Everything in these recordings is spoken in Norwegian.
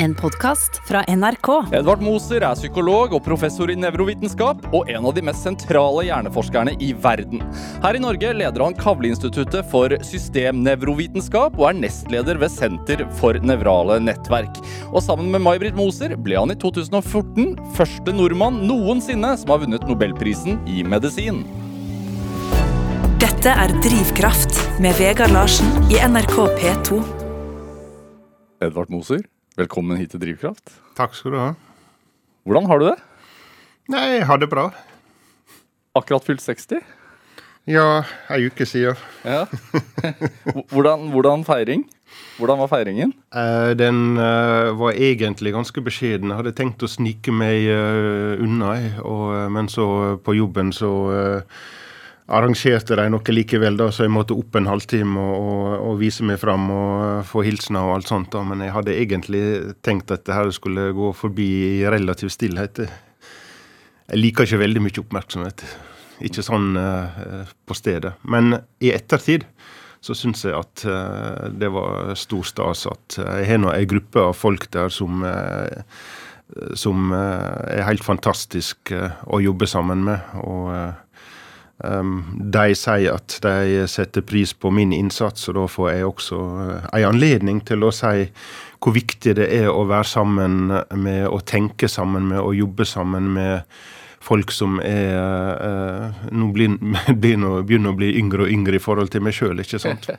En podkast fra NRK. Edvard Moser er psykolog og professor i nevrovitenskap, og en av de mest sentrale hjerneforskerne i verden. Her i Norge leder han Kavleinstituttet for systemnevrovitenskap, og er nestleder ved Senter for nevrale nettverk. Og sammen med May-Britt Moser ble han i 2014 første nordmann noensinne som har vunnet nobelprisen i medisin. Dette er Drivkraft med Vegard Larsen i NRK P2. Edvard Moser, velkommen hit til Drivkraft. Takk skal du ha. Hvordan har du det? Nei, jeg har det bra. Akkurat fylt 60? Ja, ei uke siden. Ja. Hvordan, hvordan feiring? Hvordan var feiringen? Uh, den uh, var egentlig ganske beskjeden. Jeg hadde tenkt å snike meg uh, unna, og, men så på jobben så eh, arrangerte de noe likevel, da, så jeg måtte opp en halvtime og, og, og vise meg fram og få hilsener og alt sånt. da, Men jeg hadde egentlig tenkt at det her skulle gå forbi i relativ stillhet. Jeg liker ikke veldig mye oppmerksomhet. Ikke sånn uh, på stedet. Men i ettertid så syns jeg at uh, det var stor stas at jeg har nå ei gruppe av folk der som eh, som er helt fantastisk å jobbe sammen med. Og de sier at de setter pris på min innsats, og da får jeg også eh, en anledning til å si hvor viktig det er å være sammen med, å tenke sammen med, og jobbe sammen med folk som er eh, nå, begynner å bli yngre og yngre i forhold til meg sjøl, ikke sant.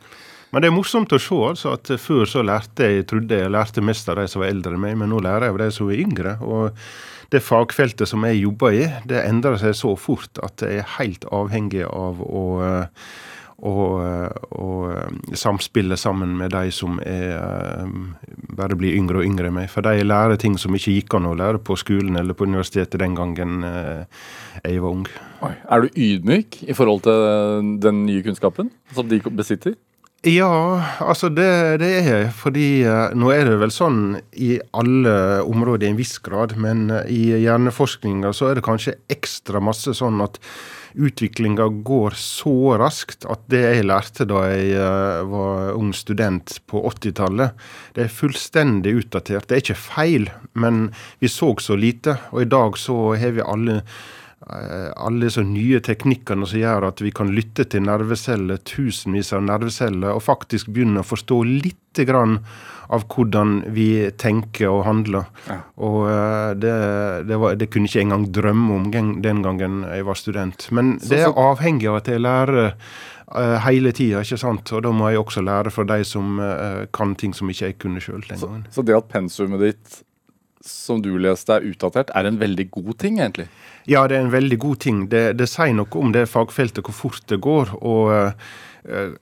Men det er morsomt å se altså, at før så lærte jeg trodde jeg lærte mest av de som var eldre enn meg, men nå lærer jeg av de som er yngre. Og det fagfeltet som jeg jobber i, det endrer seg så fort at jeg er helt avhengig av å, å, å samspille sammen med de som er bare blir yngre og yngre enn meg. For de lærer ting som ikke gikk an å lære på skolen eller på universitetet den gangen eh, jeg var ung. Oi. Er du ydmyk i forhold til den nye kunnskapen som de besitter? Ja, altså det, det er. Fordi eh, nå er det vel sånn i alle områder i en viss grad, men eh, i hjerneforskninga så er det kanskje ekstra masse sånn at utviklinga går så raskt at det jeg lærte da jeg eh, var ung student på 80-tallet, det er fullstendig utdatert. Det er ikke feil, men vi så så lite, og i dag så har vi alle alle disse nye teknikkene som gjør at vi kan lytte til nerveceller, tusenvis av nerveceller, og faktisk begynne å forstå litt grann av hvordan vi tenker og handler. Ja. Og eh, det, det, var, det kunne ikke engang drømme om den gangen jeg var student. Men Så- det er avhengig av at jeg lærer eh, hele tida, ikke sant. Og da må jeg også lære fra de som eh, kan ting som ikke jeg kunne sjøl den Så, så det at pensumet ditt som du leste er utdatert, er en veldig god ting, egentlig? Ja, det er en veldig god ting. Det, det sier noe om det fagfeltet, hvor fort det går. Og eh,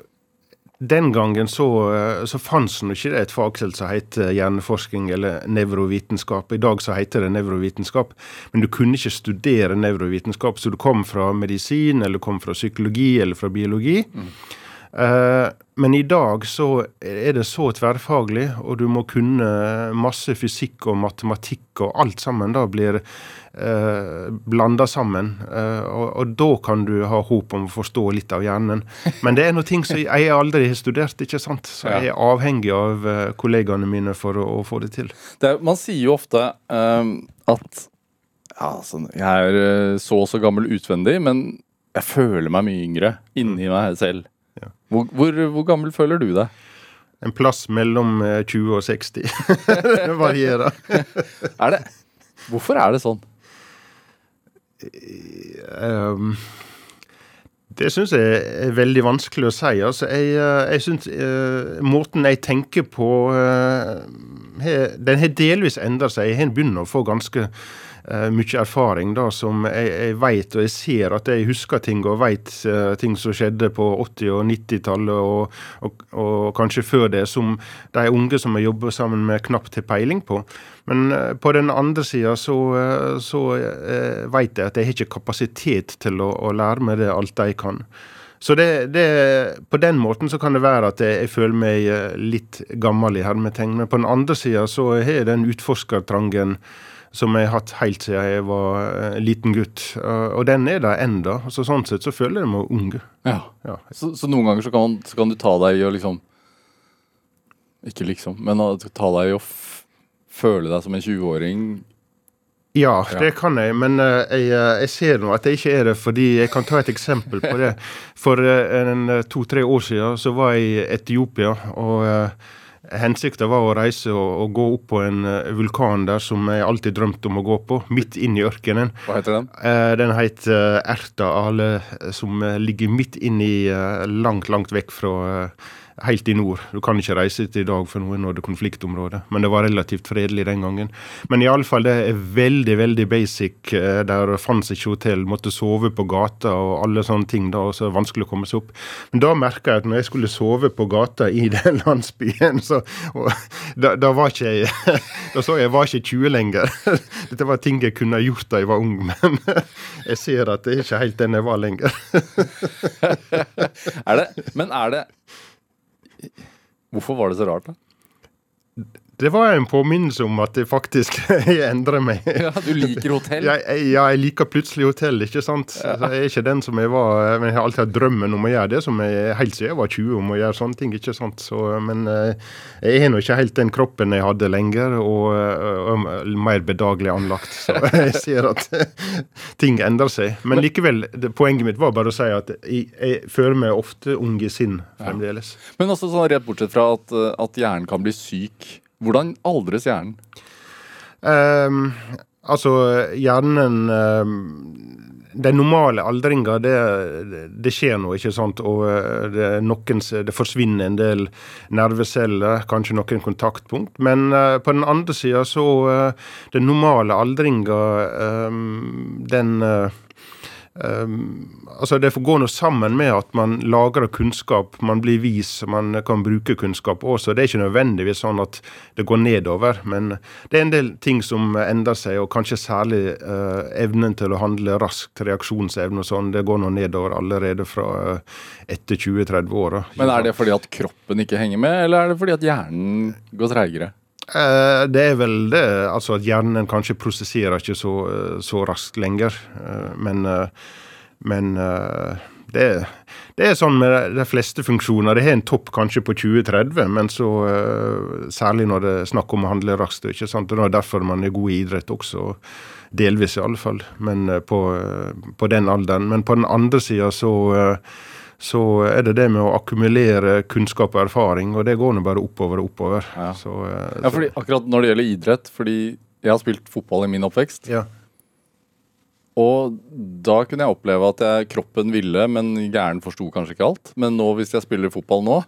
den gangen så, eh, så fantes nå ikke det et fagfelt som heter hjerneforskning eller nevrovitenskap. I dag så heter det nevrovitenskap, men du kunne ikke studere nevrovitenskap. Så du kom fra medisin, eller kom fra psykologi eller fra biologi. Eh, men i dag så er det så tverrfaglig, og du må kunne masse fysikk og matematikk, og alt sammen da blir eh, blanda sammen. Eh, og, og da kan du ha håp om å forstå litt av hjernen. Men det er noe ting som jeg aldri har studert, ikke sant. Så jeg er avhengig av eh, kollegaene mine for å, å få det til. Det, man sier jo ofte um, at ja, altså, jeg er eh, så og så gammel utvendig, men jeg føler meg mye yngre inni meg selv. Hvor, hvor, hvor gammel føler du deg? En plass mellom eh, 20 og 60. det varierer. Er det, hvorfor er det sånn? Um, det syns jeg er veldig vanskelig å si. Altså, jeg, eh, jeg synes, uh, Måten jeg tenker på uh, he- Den har delvis endret seg. Jeg har begynt å få ganske eh, mye erfaring da, som jeg, jeg vet og jeg ser at jeg husker ting og vet uh, ting som skjedde på 80- og 90-tallet og, og, og kanskje før det, som de unge som jeg jobber sammen med, knapt har peiling på. Men uh, på den andre sida så, uh, så eh, vet jeg at jeg har ikke kapasitet til å, å lære meg det alt jeg kan. Så det, det, på den måten så kan det være at jeg, jeg føler meg eh, litt gammel i hermetegn. Men på den andre sida så har jeg den utforskertrangen som jeg har hatt helt siden jeg var eh, liten gutt. Eh, og den er der enda. Så sånn sett så føler jeg meg ung. Ja. Ja. Så, så noen ganger så kan, så kan du ta deg i å liksom Ikke liksom, men ta deg i å føle deg som en 20-åring? Ja, det kan jeg, men uh, jeg, jeg, ser nå at jeg ikke er det, fordi jeg kan ta et eksempel på det. For to-tre år siden så var jeg i Etiopia, og Hensikten var å reise og, og, gå opp på en uh, vulkan der som jeg alltid drømte om å gå på, midt inn i ørkenen. Hva heter den? Uh, den heter uh, Erta Ale, som ligger midt inn i langt, langt vekk fra helt i nord. Du kan ikke reise til i dag for noe når det er konfliktområde, men det var relativt fredelig den gangen. Men iallfall, det er veldig, veldig basic. Eh, der fantes ikke hotell, måtte sove på gata og alle sånne ting. da, og så er det vanskelig å komme seg opp. Men da merka jeg at når jeg skulle sove på gata i den landsbyen, så og, da, da, var ikke jeg Da så jeg var ikke 20 lenger. Dette var ting jeg kunne gjort da jeg var ung, men jeg ser at det er ikke helt den jeg var lenger. er det, men er det Hvorfor var det så rart, da? Det var en påminnelse om at jeg faktisk jeg endrer meg. Ja, Du liker hotell? Ja, jeg, ja, jeg liker plutselig hotell, ikke sant. Ja. Jeg er ikke den som jeg var Men jeg har alltid hatt drømmen om å gjøre det som jeg helt siden jeg var 20, om å gjøre sånne ting. ikke sant. Så, men eh, jeg har nå ikke helt den kroppen jeg hadde lenger, og, og, mer bedagelig anlagt. Så jeg ser at ting endrer seg. Men likevel, det, poenget mitt var bare å si at jeg, jeg føler meg ofte ung i sinn fremdeles. Ja. Men også sånn rett bortsett fra at, at hjernen kan bli syk hvordan aldres hjernen? Um, altså, hjernen um, Den normale aldringa, det, det, skjer nå, ikke sant. Og eh, det, noen, det, forsvinner en del nerveceller, kanskje noen kontaktpunkt. Men uh, på den andre sida så uh, Den normale aldringa, um, den uh, Um, altså Det går nå sammen med at man lagrer kunnskap, man blir vis, man kan bruke kunnskap også. Det er ikke nødvendigvis sånn at det går nedover, men det er en del ting som endrer seg, og kanskje særlig uh, evnen til å handle raskt, reaksjonsevne og sånn. Det går nå nedover allerede fra uh, etter 20-30 år. Men er det fordi at kroppen ikke henger med, eller er det fordi at hjernen går treigere? Eh, det er vel det altså at hjernen kanskje prosesserer ikke så, eh, så raskt lenger. Eh, men, men det, det, er sånn med de fleste funksjoner. Det har en topp kanskje på 2030, men så særlig når det er snakk om å handle raskt. ikke sant? Det er derfor man er god i idrett også. Delvis, i alle fall. Men på, på den alderen. Men på den andre sida så så er det det med å akkumulere kunnskap og erfaring, og det går nå bare oppover og oppover. Ja. Så, uh, ja, fordi akkurat når det gjelder idrett, fordi jeg har spilt fotball i min oppvekst. Ja. Og da kunne jeg oppleve at jeg, kroppen ville, men hjernen forsto kanskje ikke alt. Men nå, hvis jeg spiller fotball nå,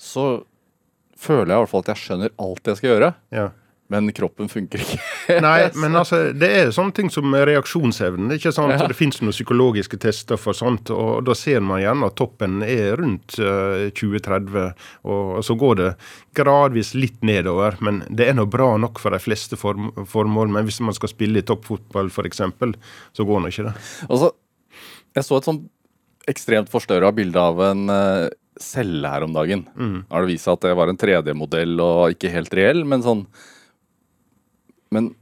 så føler jeg i hvert fall at jeg skjønner alt jeg skal gjøre. Ja. Men kroppen funker ikke. Nei, men altså, det er sånne ting som reaksjonsevnen. ikke sant? Ja. Det finnes noen psykologiske tester for sånt, og da ser man gjerne at toppen er rundt uh, eh, 2030. Og, og, så går det gradvis litt nedover, men det er nå bra nok for de fleste form formål. Men hvis man skal spille i toppfotball f.eks., så går nå ikke det. Altså, jeg så et sånn ekstremt forstørra bilde av en uh, celle her om dagen. Mm. Da har det vist seg at det var en 3D-modell og ikke helt reell, men sånn men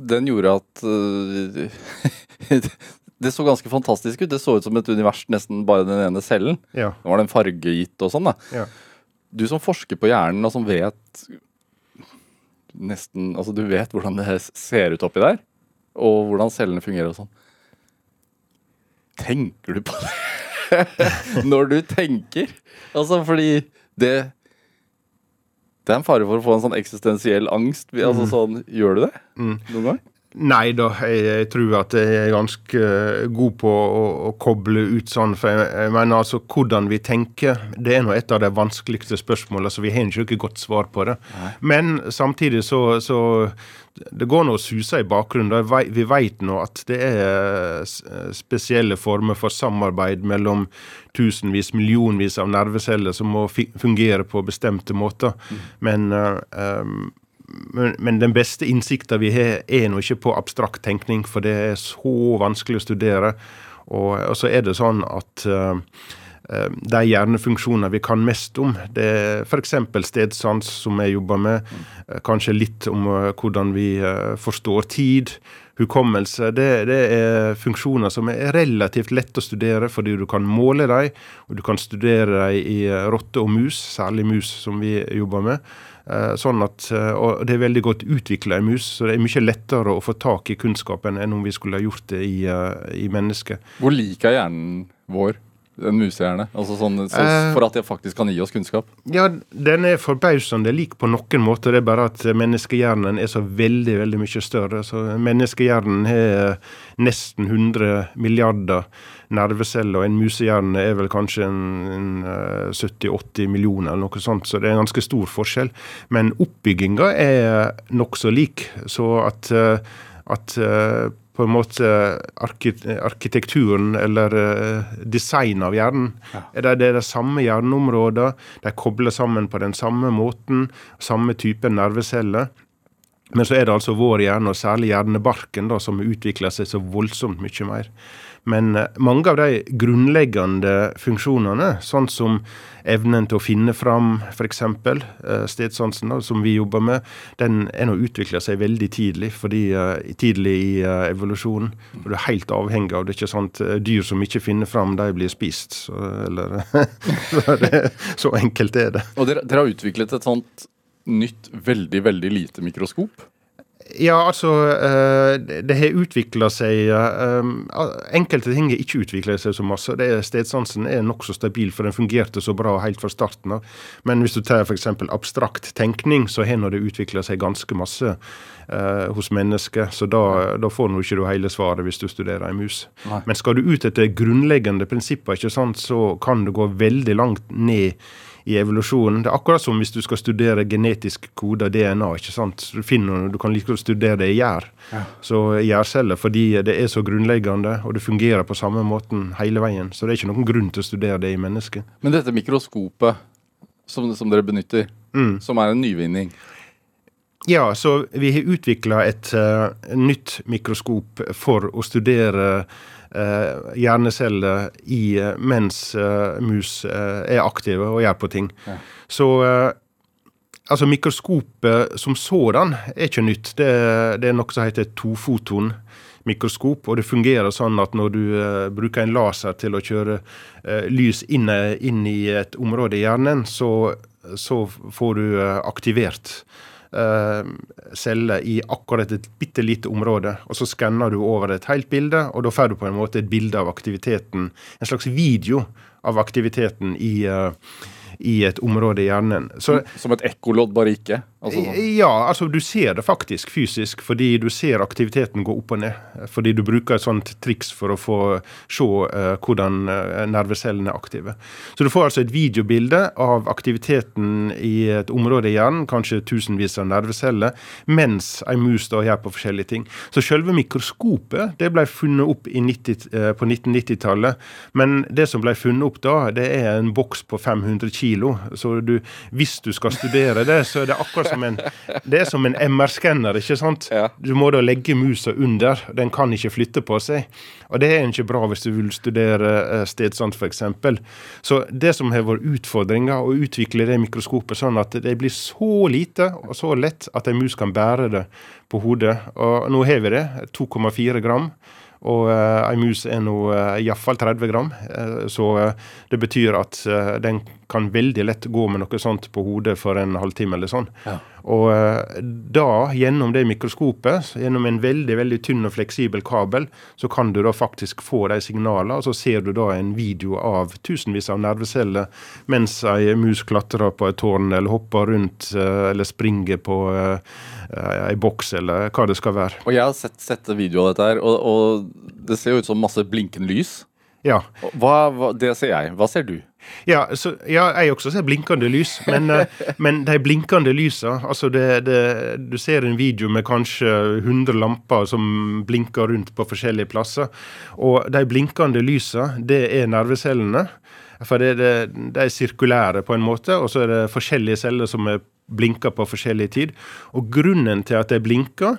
den gjorde at uh, Det så ganske fantastisk ut. Det så ut som et univers, nesten bare den ene cellen. Ja. Nå var den fargegitt og sånn, da. Ja. Du som forsker på hjernen, og som vet nesten Altså, du vet hvordan det ser ut oppi der, og hvordan cellene fungerer og sånn. Tenker du på det når du tenker? Altså, fordi det det er en fare for å få en sånn eksistensiell angst. Altså, mm. sånn, gjør du det mm. noen gang? Nei da, jeg, jeg, tror at jeg er ganske god på å, å koble ut sånn. For jeg, jeg, mener altså hvordan vi tenker, det er nå et av de vanskeligste spørsmålene. Så vi har ikke noe godt svar på det. Nei. Men samtidig så, så det går nå å suse i bakgrunnen. Vi vet nå at det er spesielle former for samarbeid mellom tusenvis, millionvis av nerveceller som må fungere på bestemte måter. Mm. Men, um, men, men, den beste innsikta vi har, er nå ikke på abstrakt tenkning, for det er så vanskelig å studere. Og, og så er det sånn at uh, de hjernefunksjoner vi kan mest om. Det er f.eks. stedsans, som jeg jobber med. Eh, kanskje litt om hvordan vi forstår tid. Hukommelse. Det, det, er funksjoner som er relativt lett å studere, fordi du kan måle dem. Og du kan studere dem i rotte og mus, særlig mus som vi jobber med. Sånn at, og Det er veldig godt utvikla i mus, så det er mye lettere å få tak i kunnskapen enn om vi skulle ha gjort det i, i mennesket. Hvor lik er hjernen vår? En musehjerne? Altså sånn, så, eh, for at det faktisk kan gi oss kunnskap? Ja, den er forbausende lik på noen måter. Det er bare at menneskehjernen er så veldig veldig mye større. Så Menneskehjernen har nesten 100 milliarder nerveceller, og en musehjerne er vel kanskje en, en 70-80 eh, millioner, eller noe sånt. Så det er en ganske stor forskjell. Men oppbygginga er nokså lik. Så at, eh, at på en måte arkitekturen eller designet design av hjernen. Ja. Det, det er de samme hjerneområdene. de kobler sammen på den samme måten, samme type nerveceller. Men så er det altså vår hjerne, og særlig hjernebarken, da, som utvikler seg så voldsomt mye mer. Men uh, mange av de grunnleggende funksjonene, sånn som evnen til å finne fram, f.eks. Uh, stedsansen, som vi jobber med, den er nå utvikla seg veldig tidlig, fordi uh, tidlig i evolusjonen. Du er helt avhengig av det. ikke sant? Dyr som ikke finner fram, de blir spist. Så, eller, så, det, så enkelt er det. Og dere, dere har utviklet et sånt nytt, veldig, veldig lite mikroskop? Ja, altså eh, Det har utvikla seg eh, Enkelte ting har ikke utvikla seg så masse. Det er, stedsansen er nokså stabil, for den fungerte så bra helt fra starten av. Men hvis du tar f.eks. abstrakt tenkning, så har det utvikla seg ganske masse eh, hos mennesker. Så da, da får du ikke hele svaret hvis du studerer ei mus. Nei. Men skal du ut etter grunnleggende prinsipper, ikke sant, så kan du gå veldig langt ned i evolusjonen. Det er akkurat som hvis du skal studere genetisk kode av DNA. ikke sant? Du, finner, du kan like studere det i gjær. Ja. Så gjærceller, fordi det er så grunnleggende, og det fungerer på samme måten hele veien. Så det er ikke noen grunn til å studere det i mennesket. Men dette mikroskopet som, som dere benytter, mm. som er en nyvinning ja, så vi har utvikla et uh, nytt mikroskop for å studere uh, hjerneceller i, uh, mens mus er aktive og gjør på ting. Ja. Så altså mikroskopet som sådan er ikke nytt. Det, det er noe som heter tofoton mikroskop, og det fungerer sånn at når du uh, bruker en laser til å kjøre uh, lys inn, inn, i et område i hjernen, så, så får du uh, aktivert celler i akkurat et bitte lite område. Og så skanner du over et helt bilde, og da får du på en måte et bilde av aktiviteten. En slags video av aktiviteten i, uh, i et område i hjernen. Så, Som et ekkolodd, bare ikke? Altså sånn. Ja, altså du ser det faktisk fysisk, fordi du ser aktiviteten gå opp og ned. Fordi du bruker et sånt triks for å få se uh, hvordan uh, nervecellene er aktive. Så du får altså et videobilde av aktiviteten i et område i hjernen, kanskje tusenvis av nerveceller, mens ei mus da gjør på forskjellige ting. Så selve mikroskopet det ble funnet opp 90, uh, på 1990-tallet, men det som ble funnet opp da, det er en boks på 500 kilo. Så du, hvis du skal studere det, så er det akkurat som en, det er som en MR-skanner. ikke sant? Ja. Du må da legge musa under. Den kan ikke flytte på seg. Og det er ikke bra hvis du vil studere uh, stedsans, f.eks. Så det som har vært utfordringa, å utvikle det mikroskopet sånn at det blir så lite og så lett at en mus kan bære det på hodet. Og nå har vi det. 2,4 gram. Og uh, ei mus er nå uh, iallfall 30 gram. Uh, så uh, det betyr at uh, den kan veldig lett gå med noe sånt på hodet for en halvtime eller sånn. Ja. Og da, gjennom det mikroskopet, gjennom en veldig veldig tynn og fleksibel kabel, så kan du da faktisk få de signalene, og så ser du da en video av tusenvis av nerveceller mens ei mus klatrer på et tårn, eller hopper rundt, eller springer på ei boks, eller hva det skal være. Og jeg har sett, sett video av dette her, og, og det ser jo ut som masse blinkende lys. Ja. Hva, hva, det ser jeg. Hva ser du? Ja, så, ja jeg også ser blinkende lys. Men, eh, men de blinkende lysa altså det, det, Du ser en video med kanskje 100 lamper som blinker rundt på forskjellige plasser. Og de blinkende lysa, det er nervecellene. For det, det, de er sirkulære på en måte, og så er det forskjellige celler som er blinker på forskjellig tid. Og grunnen til at de blinker,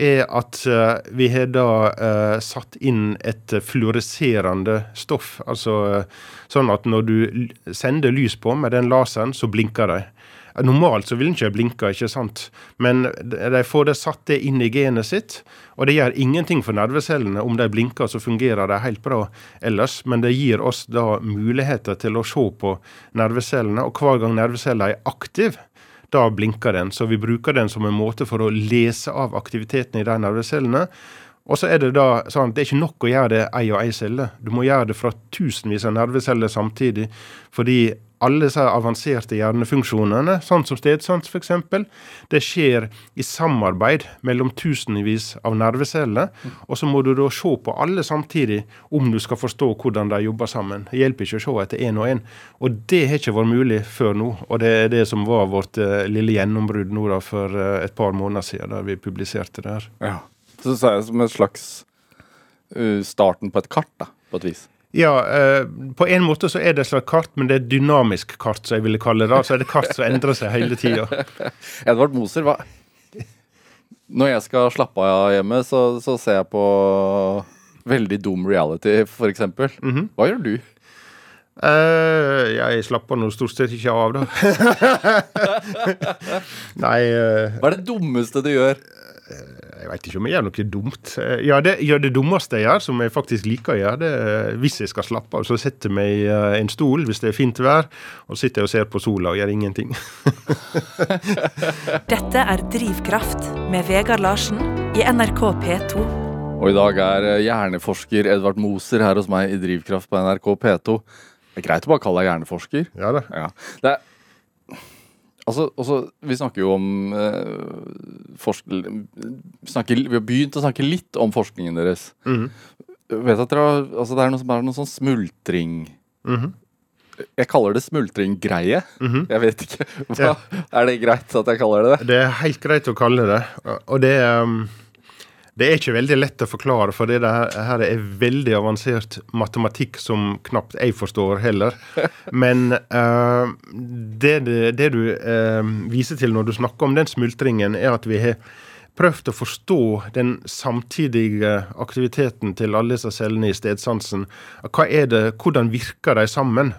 er at uh, vi har da uh, satt inn et fluoreserende stoff. Altså uh, sånn at når du sender lys på med den laseren, så blinker de. Normalt så vil den ikke blinke, ikke sant? men de får det satt det inn i genet sitt. Og det gjør ingenting for nervecellene. Om de blinker, så fungerer de helt bra ellers. Men det gir oss da muligheter til å se på nervecellene. Og hver gang nerveceller er aktiv, da blinker den. Så vi bruker den som en måte for å lese av aktiviteten i de nervecellene. Og så er det da sånn, det er ikke nok å gjøre det ei og ei celle. Du må gjøre det fra tusenvis av nerveceller samtidig. Fordi alle disse avanserte hjernefunksjonene, sånn som stedsans f.eks., det skjer i samarbeid mellom tusenvis av nerveceller. Og så må du da se på alle samtidig om du skal forstå hvordan de jobber sammen. Det hjelper ikke å se etter én og én. Og det har ikke vært mulig før nå. Og det er det som var vårt uh, lille gjennombrudd nå da for uh, et par måneder siden, da vi publiserte det her. Ja. Så det er som et slags uh, starten på et kart, da, på et vis. Ja, eh, på en måte så er det et slags kart, men det er et dynamisk kart, som jeg ville kalle det. Så er det kart som endrer seg hele tida. Edvard Moser, hva Når jeg skal slappe av hjemme, så, så ser jeg på veldig dum reality, f.eks. Mm -hmm. Hva gjør du? Uh, jeg slapper nå stort sett ikke av, da. Nei uh, Hva er det dummeste du gjør? Jeg veit ikke om jeg gjør noe dumt. Ja, det, ja, det dummeste jeg gjør, som jeg faktisk liker å gjøre, det er hvis jeg skal slappe av, så setter jeg meg i eh, en stol hvis det er fint vær, og sitter jeg og ser på sola og gjør ingenting. Dette er Drivkraft med Vegard Larsen i NRK P2. Og i dag er eh, hjerneforsker Edvard Moser her hos meg i Drivkraft på NRK P2. Det er greit å bare kalle deg hjerneforsker. Ja da. Ja. Det er Altså, også, vi snakker jo om eh, snakker, Vi har begynt å snakke litt om forskningen deres. Mm -hmm. Vet at dere, altså, Det er noe, bare noe sånn smultring mm -hmm. Jeg kaller det smultringgreie. Mm -hmm. Jeg vet ikke. Hva, ja. Er det greit at jeg kaller det det? Det er helt greit å kalle det Og det er um det er ikke veldig lett å forklare, for det her er veldig avansert matematikk som knapt jeg forstår heller. Men uh, det, det, du uh, viser til når du snakker om den smultringen, er at vi har prøvd å forstå den samtidige aktiviteten til alle disse cellene i stedsansen. Hva er det, Hvordan virker de sammen?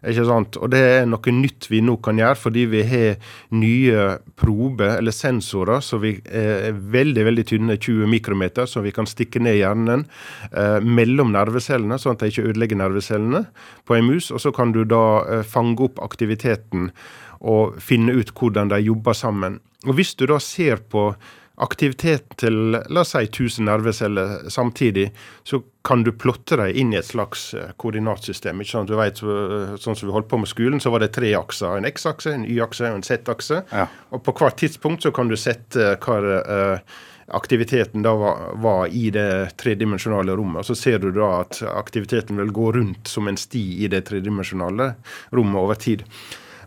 Ikke sant? Og det er noe nytt vi nå kan gjøre, fordi vi har nye prober, eller sensorer, som er veldig veldig tynne, 20 mikrometer, som vi kan stikke ned i hjernen eh, mellom nervecellene, sånn at de ikke ødelegger nervecellene på en mus. Og så kan du da eh, fange opp aktiviteten og finne ut hvordan de jobber sammen. Og Hvis du da ser på aktiviteten til la oss si 1000 nerveceller samtidig, så kan du plotte dem inn i et slags eh, koordinatsystem. ikke sant? Du vet, eh, Sånn som vi holdt på med skolen, så var det tre akser. En X-akse, en Y-akse og en Z-akse. Ja. Og på hvert tidspunkt så kan du sette hva uh, aktiviteten da var, var, i det tredimensjonale rommet. Og så ser du da at aktiviteten vil gå rundt som en sti i det tredimensjonale rommet over tid.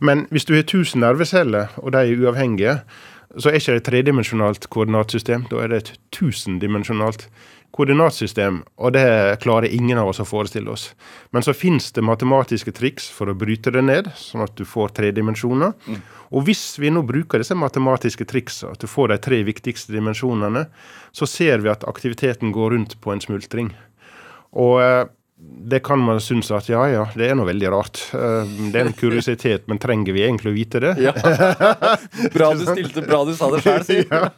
Men hvis du har 1000 nerveceller, og de er uavhengige, så er ikke det et tredimensjonalt koordinatsystem. Da er det et tusendimensjonalt koordinatsystem, og det klarer ingen av oss å forestille oss. Men så finnes det matematiske triks for å bryte det ned, sånn at du får tre dimensjoner. Mm. Og hvis vi nå bruker disse matematiske triksene, at du får de tre viktigste dimensjonene, så ser vi at aktiviteten går rundt på en smultring. Og eh, det kan man synes at ja, ja, det er noe veldig rart. Eh, det er en kuriositet, men trenger vi egentlig å vite det? Ja. Bra du stilte, bra du sa det sjøl, ja.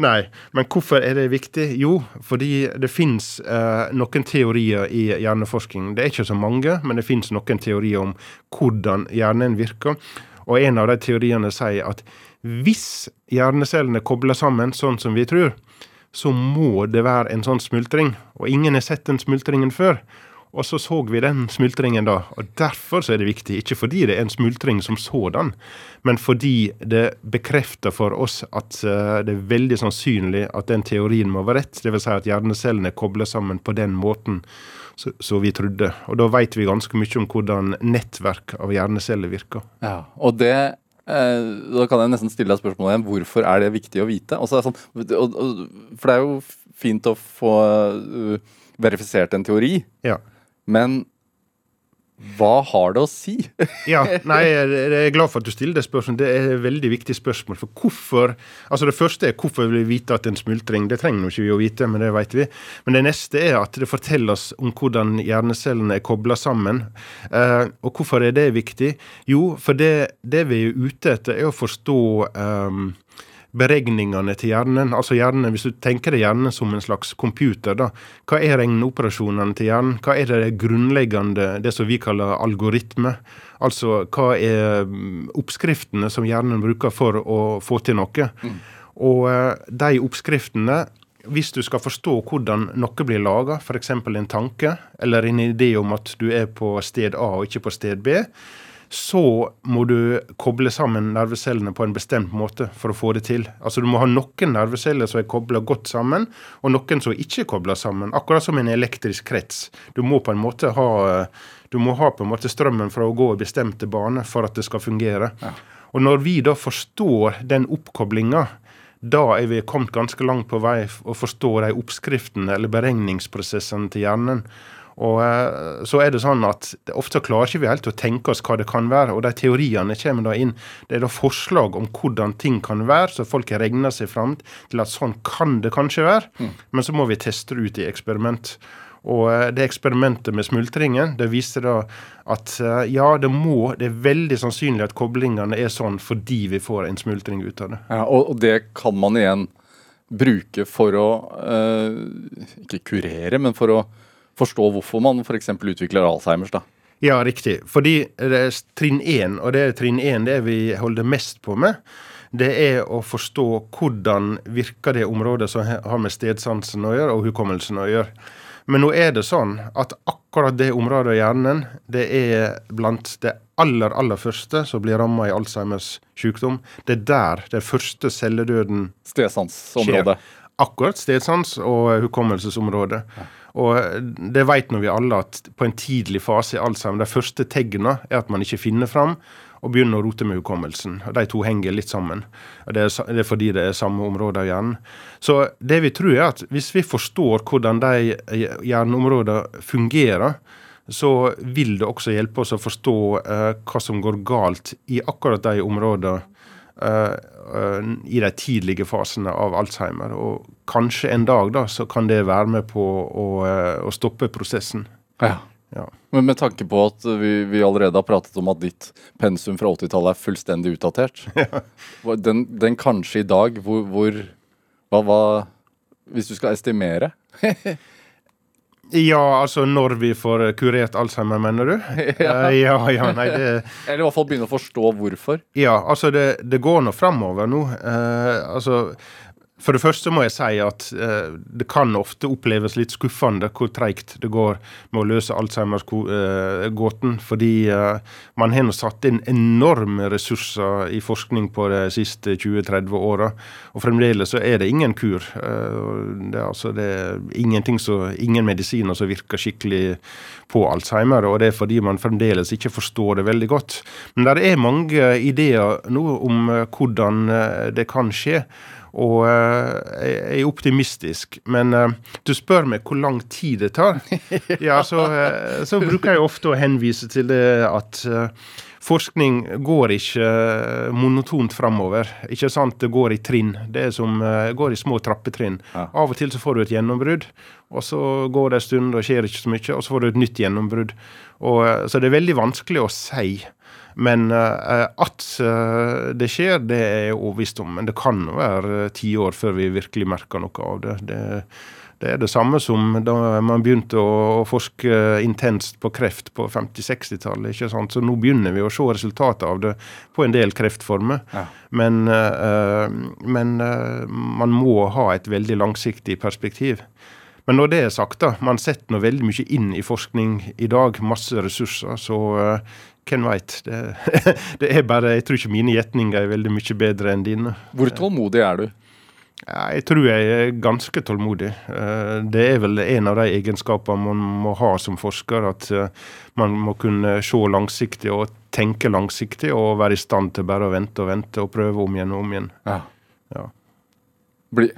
Nei, men hvorfor er det viktig? Jo, fordi det fins eh, noen teorier i hjerneforskning. Det er ikke så mange, men det fins noen teorier om hvordan hjernen virker. Og en av de teoriene sier at hvis hjernecellene kobler sammen sånn som vi tror, så må det være en sånn smultring. Og ingen har sett den smultringen før. Og så så vi den smultringen da. Og derfor så er det viktig. Ikke fordi det er en smultring som sådan, men fordi det bekrefter for oss at uh, det er veldig sannsynlig at den teorien må være rett. Dvs. Si at hjernecellene kobler sammen på den måten som vi trodde. Og da vet vi ganske mye om hvordan nettverk av hjerneceller virker. Ja, og det Eh, da kan jeg nesten stille deg spørsmålet igjen. Hvorfor er det viktig å vite? Altså, sånn, for det er jo fint å få uh, verifisert en teori, ja. men Hva har det å si? ja, nei, Jeg er glad for at du stiller det spørsmålet. Det er et veldig viktig spørsmål. For hvorfor altså Det første er hvorfor vil vi vite at en smultring. Det trenger ikke vi å vite, men det vet vi. Men det neste er at det forteller oss om hvordan hjernecellene er kobla sammen. Eh, og hvorfor er det viktig? Jo, for det, det vi er ute etter, er å forstå um, beregningene til hjernen. Altså hjernen, Hvis du tenker deg hjernen som en slags computer, da, hva er regneoperasjonene til hjernen? Hva er det grunnleggende, det som vi kaller algoritme? Altså hva er mm, oppskriftene som hjernen bruker for å få til noe? Mm. Og uh, de oppskriftene hvis du skal forstå hvordan noe blir laga, f.eks. en tanke eller en idé om at du er på sted A og ikke på sted B, så må du koble sammen nervecellene på en bestemt måte for å få det til. Altså Du må ha noen nerveceller som er kobla godt sammen, og noen som ikke er kobla sammen. Akkurat som en elektrisk krets. Du må på en måte ha, ha på en måte strømmen fra å gå i bestemte baner for at det skal fungere. Ja. Og Når vi da forstår den oppkoblinga, da er vi kommet ganske langt på vei å forstå de oppskriftene eller beregningsprosessene til hjernen. Og eh, så er det sånn at Ofte klarer ikke vi helt å tenke oss hva det kan være. og De teoriene kommer da inn. Det er da forslag om hvordan ting kan være, så folk regner seg fram til at sånn kan det kanskje være. Mm. Men så må vi teste det ut i eksperiment. Og eh, det eksperimentet med smultringen det viste da at eh, ja, det må, det er veldig sannsynlig at koblingene er sånn fordi vi får en smultring ut av det. Ja, og, det kan man igjen bruke for å eh, ikke kurere, men for å forstå hvorfor man f.eks. utvikler Alzheimers. da. Ja, riktig. Fordi det er trinn én, og det er trinn én det vi holder mest på med, det er å forstå hvordan virker det området som har med stedsansen å gjøre, og hukommelsen å gjøre. Men nå er det sånn at akkurat det området av hjernen, det er blant det aller, aller første som blir ramma i Alzheimers sykdom. Det er der den første celledøden Stedsansområdet. Akkurat stedsans og hukommelsesområdet. Ja. Og det vet nå vi alle at på en tidlig fase i Alzheimer, de første tegnene er at man ikke finner fram og begynner å rote med hukommelsen. Og De to henger litt sammen. Og det er, det er fordi det er samme område av hjernen. Så det vi tror er at hvis vi forstår hvordan de hjerneområdene fungerer, så vil det også hjelpe oss å forstå eh, hva som går galt i akkurat de områdene i de tidlige fasene av Alzheimer. Og kanskje en dag da, så kan det være med på å, eh, å stoppe prosessen. Ja. ja. Men med tanke på at vi, vi, allerede har pratet om at ditt pensum fra 80-tallet er fullstendig utdatert. Ja. Den, den, kanskje i dag, hvor, hvor hva, hva, Hvis du skal estimere? Ja, altså når vi får kurert Alzheimer, mener du? ja. Uh, ja, ja, nei, det Eller i hvert fall begynne å forstå hvorfor. Ja, altså det, det går nå framover nå. Uh, altså for det første må jeg si at eh, det kan ofte oppleves litt skuffende hvor treigt det går med å løse Alzheimers-gåten, eh, fordi eh, man har satt inn enorme ressurser i forskning på de siste 20-30 åra, og fremdeles så er det ingen kur. Eh, det, er altså, det er ingenting så, ingen medisiner som virker skikkelig på Alzheimer, og det er fordi man fremdeles ikke forstår det veldig godt. Men det er mange ideer nå om eh, hvordan eh, det kan skje. Og eh, jeg er optimistisk. Men uh, du spør meg hvor lang tid det tar. ja, så, uh, så, bruker jeg ofte å henvise til det at forskning går ikke monotont framover. Ikke sant? Det går i trinn. Det som går i små trappetrinn. Ja. Av og til så får du et gjennombrudd, og så går det en stund og skjer ikke så mye, og så får du et nytt gjennombrudd. Så det er veldig vanskelig å si. Men uh, at uh, det skjer, det er jeg overbevist om. Men det kan være ti år før vi virkelig merker noe av det. det. det. er det samme som da man begynte å, forske intenst på kreft på 50-60-tallet. Så nå begynner vi å se resultatet av det på en del kreftformer. Ja. Men, men man må ha et veldig langsiktig perspektiv. Men når det er sagt, da, man setter nå veldig mye inn i forskning i dag. Masse ressurser. Så hvem veit. Det, det, er bare Jeg tror ikke mine gjetninger er veldig mye bedre enn dine. Hvor tålmodig er du? Jeg tror jeg er ganske tålmodig. Eh, det er vel en av de egenskapene man må ha som forsker. At eh, man må kunne se langsiktig og tenke langsiktig og være i stand til bare å vente og vente og prøve om igjen og om igjen. Ja. ja. Bli.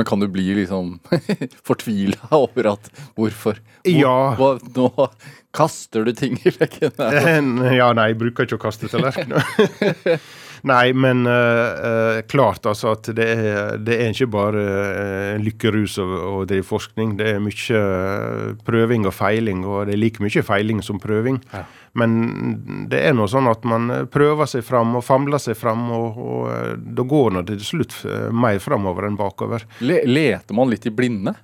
Men kan du bli liksom fortvila over at Hvorfor? Hvor, Ja. hva, nå kaster du ting i veggen. Ja, nei, jeg bruker ikke å kaste tallerkener. nei, men eh, eh, klart altså at det er, det er ikke bare uh, lykkerus å, å drive forskning. Det er mye eh, prøving og feiling, og det er like mye feiling som prøving. Ja. Men det er nå sånn at man eh, prøver seg fram og famler seg fram, og, og eh, da går nå til slutt eh, mer framover enn bakover. Le, leter man litt i blinde?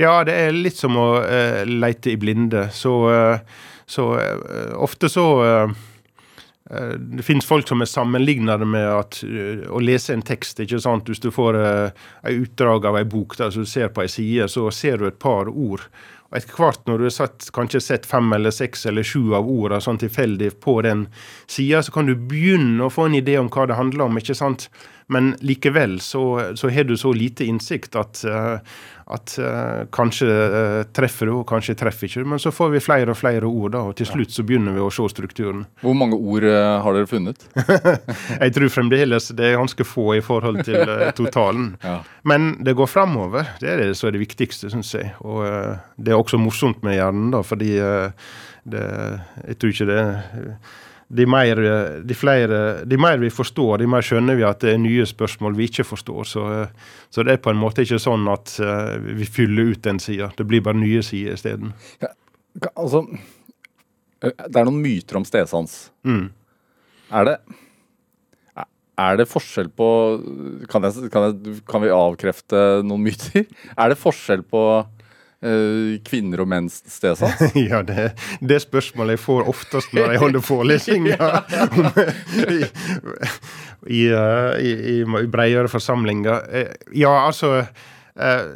Ja, det er litt som å uh, lete i blinde. Så, uh, så eh, ofte så eh, eh, Det finnes folk som er sammenligna med at, eh, å lese en tekst. ikke sant? Hvis du får uh, et utdrag av ei bok der, du ser på ei side, så ser du et par ord. Og etter hvert når du har satt, kanskje sett fem eller seks eller sju av ordene sånn tilfeldig på den sida, så kan du begynne å få en idé om hva det handler om. ikke sant? Men likevel så, så har du så lite innsikt at, eh, at uh, kanskje uh, treffer du, og kanskje treffer ikke du. Men så får vi flere og flere ord, da, og til slutt så begynner vi å se strukturen. Hvor mange ord uh, har dere funnet? Jeg tror fremdeles det er ganske få i forhold til totalen. Ja. Men det går framover. Det er det som er det viktigste, syns jeg. Og det er også morsomt med hjernen, da, fordi det, jeg tror ikke det de mer, de, flere, de mer vi forstår, de mer skjønner vi at det er nye spørsmål vi ikke forstår. Så, eh, så det er på en måte ikke sånn at eh, vi fyller ut den sida. Det blir bare nye sider isteden. Ja, Altså, det er noen myter om stedsans. Mm. Er det er det forskjell på kan, jeg, kan, jeg, kan vi avkrefte noen myter? Er det forskjell på kvinner og menns stedsans? Ja, det, det spørsmålet jeg får oftest når jeg holder forelesninger i, i, eh, i, i, i bredere forsamlinger. Eh, Ja, altså eh,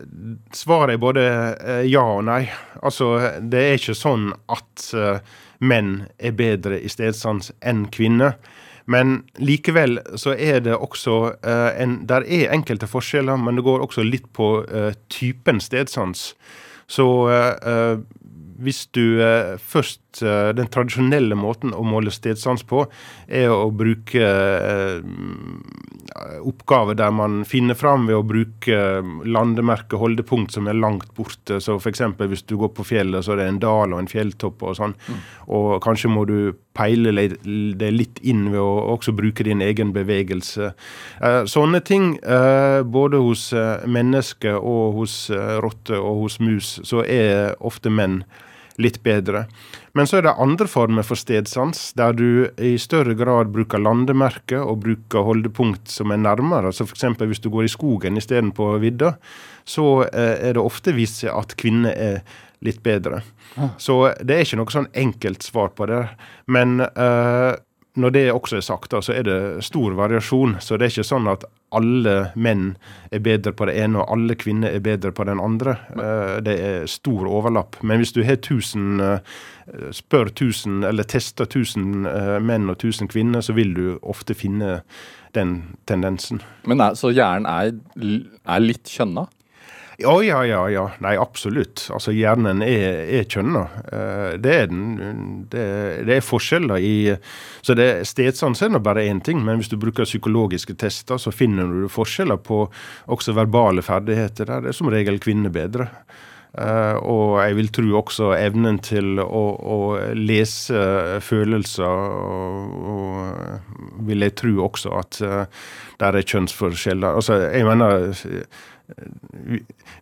Svaret er både eh, ja og nei. Altså, det er ikke sånn at eh, menn er bedre i stedsans enn kvinner. Men likevel så er det også eh, en, Der er enkelte forskjeller, men det går også litt på eh, typen stedsans. Så eh, eh, hvis du eh, først eh, Den tradisjonelle måten å måle stedsans på, er å bruke eh, oppgaver der man finner fram ved å bruke eh, landemerke, holdepunkt, som er langt borte. Så f.eks. hvis du går på fjellet, så er det en dal og en fjelltopp og sånn. Og kanskje må du peile det litt inn ved å også bruke din egen bevegelse. Sånne ting, både hos mennesker og hos rotter og hos mus, så er ofte menn litt bedre. Men så er det andre former for stedsans, der du i større grad bruker landemerke og bruker holdepunkt som er nærmere. Så f.eks. hvis du går i skogen istedenfor vidda, så eh, er det ofte vist seg at kvinner er litt bedre. Så det er ikke noe sånn enkelt svar på det. Men eh, når det også er sagt, da, så er det stor variasjon. Så det er ikke sånn at alle menn er bedre på det ene, og alle kvinner er bedre på den andre. Eh, det er stor overlapp. Men hvis du har 1000 eh, spør 1000, eller tester 1000 eh, menn og 1000 kvinner, så vil du ofte finne den tendensen. Men er, så hjernen er, er litt kjønna? Ja, ja, ja. ja. Nei, absolutt. Altså, Hjernen er, er kjønna. Eh, det er den. Det, det er forskjeller i Så det, stedsans er nå bare én ting, men hvis du bruker psykologiske tester, så finner du forskjeller på også verbale ferdigheter. Der det er som regel kvinner bedre. Eh, og jeg vil tro også evnen til å, å lese følelser, og, og vil jeg tro også at uh, der er kjønnsforskjeller. Altså, jeg mener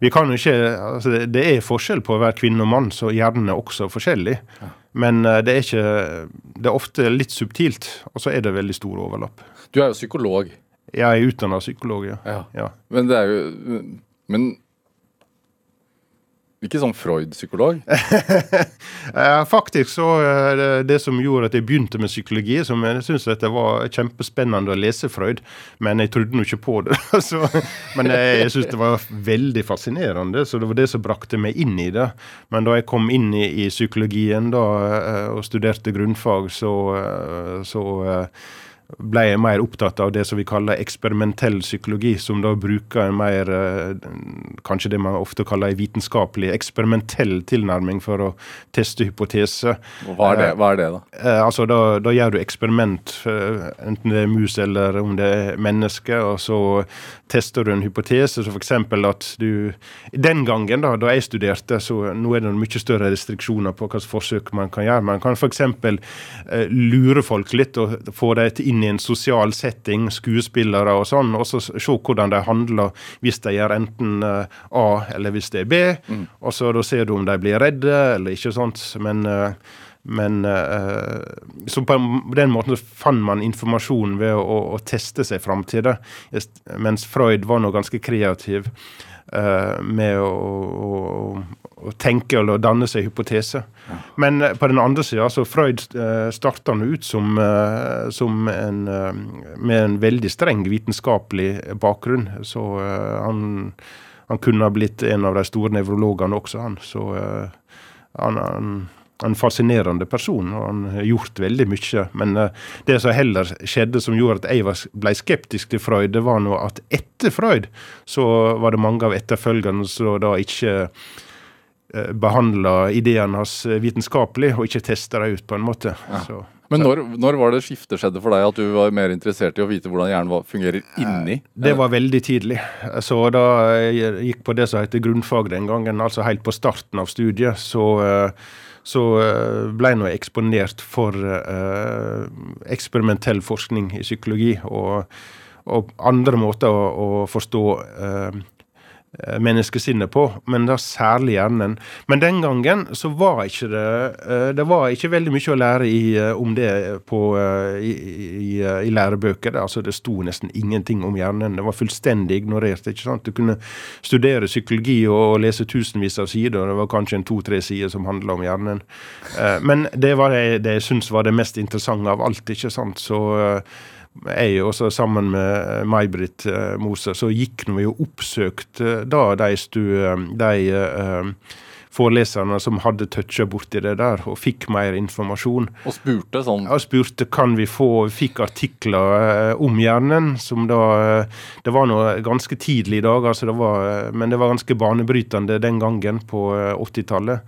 vi, kan jo ikke altså det, det er forskjell på å være kvinne og mann, så hjernen er også forskjellig. Men eh, det er ikke Det er ofte litt subtilt, og så er det veldig stor overlapp. Du er jo psykolog. Jeg er utdanna psykolog, ja. Ja. ja. Men det er jo Men ikke sånn Freud-psykolog? Eh, faktisk så det, det som gjorde at jeg begynte med psykologi, som jeg syntes det var kjempespennende å lese Freud, men jeg trodde nå ikke på det. så, men jeg, jeg syntes det var veldig fascinerende, så det var det som brakte meg inn i det. Men da jeg kom inn i, i psykologien da, eh, og studerte grunnfag, så, eh, så ble jeg mer opptatt av det som vi kaller eksperimentell psykologi, som da bruker en mer eh, kanskje det man ofte kaller en vitenskapelig eksperimentell tilnærming for å teste hypoteser. Hva er Hva er det da? Eh, altså da, da, gjør du eksperiment, eh, enten det er mus eller om det er menneske, og så tester du en hypotese. Så f.eks. at du Den gangen da, da jeg studerte, så nå er det mye større restriksjoner på hvilke forsøk man kan gjøre. Man kan f.eks. Eh, lure folk litt og få dem inn i en sosial setting, skuespillere og sånn, og så se hvordan de handler hvis de gjør enten uh, A eller hvis det er B. Mm. Og så da ser du om de blir redde eller ikke sånt. Men, uh, men uh, Så på den måten så fant man informasjon ved å, å teste seg fram til det. Mens Freud var nå ganske kreativ med å, å, å tenke eller danne seg hypoteser. Men eh, på den andre sida, så Freud uh, starta ut som, uh, som en, med en veldig streng vitenskapelig bakgrunn. Så han, han, kunne ha blitt en av de store nevrologene også, han. Så han, han en fascinerende person, og han har gjort veldig mye. Men det som heller skjedde som gjorde at jeg ble skeptisk til Freud, det var nå at etter Freud så var det mange av etterfølgerne som da ikke Eh, behandla ideene hans eh, vitenskapelig, og ikke testa dem ut, på en måte. Ja. Så, Men når, når, var det skiftet skjedde for deg, at du var mer interessert i å vite hvordan hjernen fungerer inni? Eh, det var veldig tidlig. Så da jeg gikk på det som heter grunnfag den gangen, altså helt på starten av studiet, så så ble jeg eksponert for uh, eksperimentell forskning i psykologi og, og andre måter å, å forstå uh, Eh, menneskesinnet på, men da særlig hjernen. Men den gangen så var ikke det eh, Det var ikke veldig mye å lære i, eh, om det på, i, i, i, lærebøker. Altså Det sto nesten ingenting om hjernen. Det var fullstendig ignorert. ikke sant? Du kunne studere psykologi og, lese tusenvis av sider, og det var kanskje en to-tre sider som handla om hjernen. Men det var det, det jeg syns var det mest interessante av alt. ikke sant? Så jeg også sammen med May-Britt uh, Mose, så gikk vi jo oppsøkt uh, da de, stu, de foreleserne som hadde toucha borti det der, og fikk mer informasjon. Og spurte sånn? Ja, spurte kan vi få fikk artikler om hjernen, som da Det var nå ganske tidlig i dag, altså det var, men det var ganske banebrytende den gangen på 80-tallet.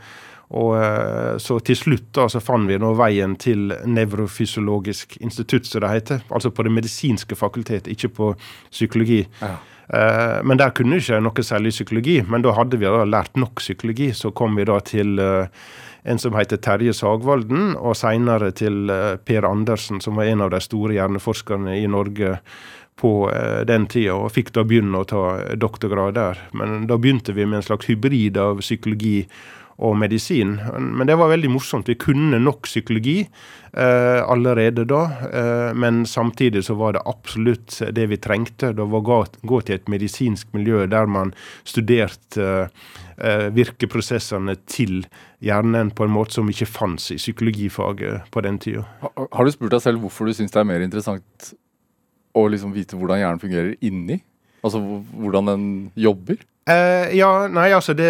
Og eh, Så til slutt da, så fant vi nå veien til Nevrofysiologisk institutt, som det heter. Altså på det medisinske fakultet, ikke på psykologi. Ja. Eh, men der kunne ikke noe særlig psykologi. Men da hadde vi da lært nok psykologi. Så kom vi da til eh, en som heter Terje Sagvalden, og seinere til Per Andersen, som var en av de store hjerneforskerne i Norge på den tida, og fikk da begynne å ta doktorgrad der. Men da begynte vi med en slags hybrid av psykologi og medisin. Men det var veldig morsomt. Vi kunne nok psykologi eh, allerede da, eh, men samtidig så var det absolutt det vi trengte. Det var å gå til et medisinsk miljø der man studerte eh, virkeprosessene til hjernen på en måte som ikke fantes i psykologifaget på den tida. Har, har du spurt deg selv hvorfor du syns det er mer interessant å liksom vite hvordan hjernen fungerer inni? Altså hvordan den jobber? Uh, ja, nei, altså det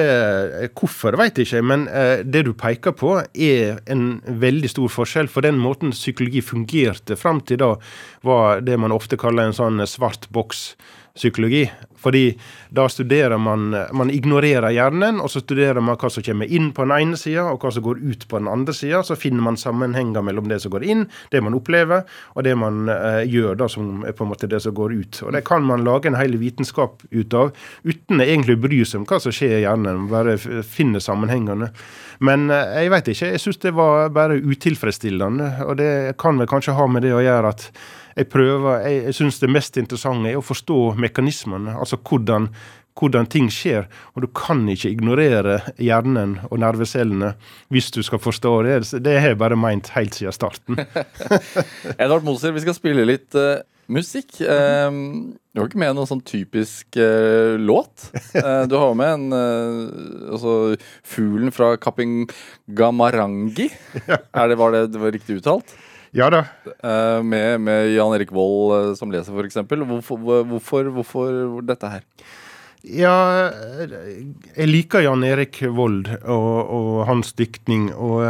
Hvorfor vet jeg ikke, men uh, det du peker på, er en veldig stor forskjell. For den måten psykologi fungerte fram til da, var det man ofte kaller en sånn svart boks psykologi. Fordi da studerer man Man ignorerer hjernen, og så studerer man hva som kommer inn på den ene sida, og hva som går ut på den andre sida. Så finner man sammenhenger mellom det som går inn, det man opplever, og det man eh, gjør, da, som er på en måte det som går ut. Og det kan man lage en hel vitenskap ut av, uten egentlig å bry seg om hva som skjer i hjernen. Bare finne sammenhengene. Men eh, jeg veit ikke. Jeg syns det var bare utilfredsstillende. Og det kan vel kanskje ha med det å gjøre at jeg prøver, jeg, jeg syns det mest interessante er å forstå mekanismene. Altså hvordan, hvordan ting skjer. Og du kan ikke ignorere hjernen og nervecellene hvis du skal forstå det. Det har jeg bare meint helt siden starten. Edvard Moser, vi skal spille litt uh, musikk. Uh, du har ikke med noen sånn typisk uh, låt. du har med en altså Fuglen fra Kapingamarangi. Er det, var det, det var riktig uttalt? Ja da. Uh, med, med, Jan Erik Vold uh, som leser, f.eks. Hvorfor, hvorfor, hvorfor dette her? Ja, jeg liker Jan Erik Vold og, og hans diktning. Og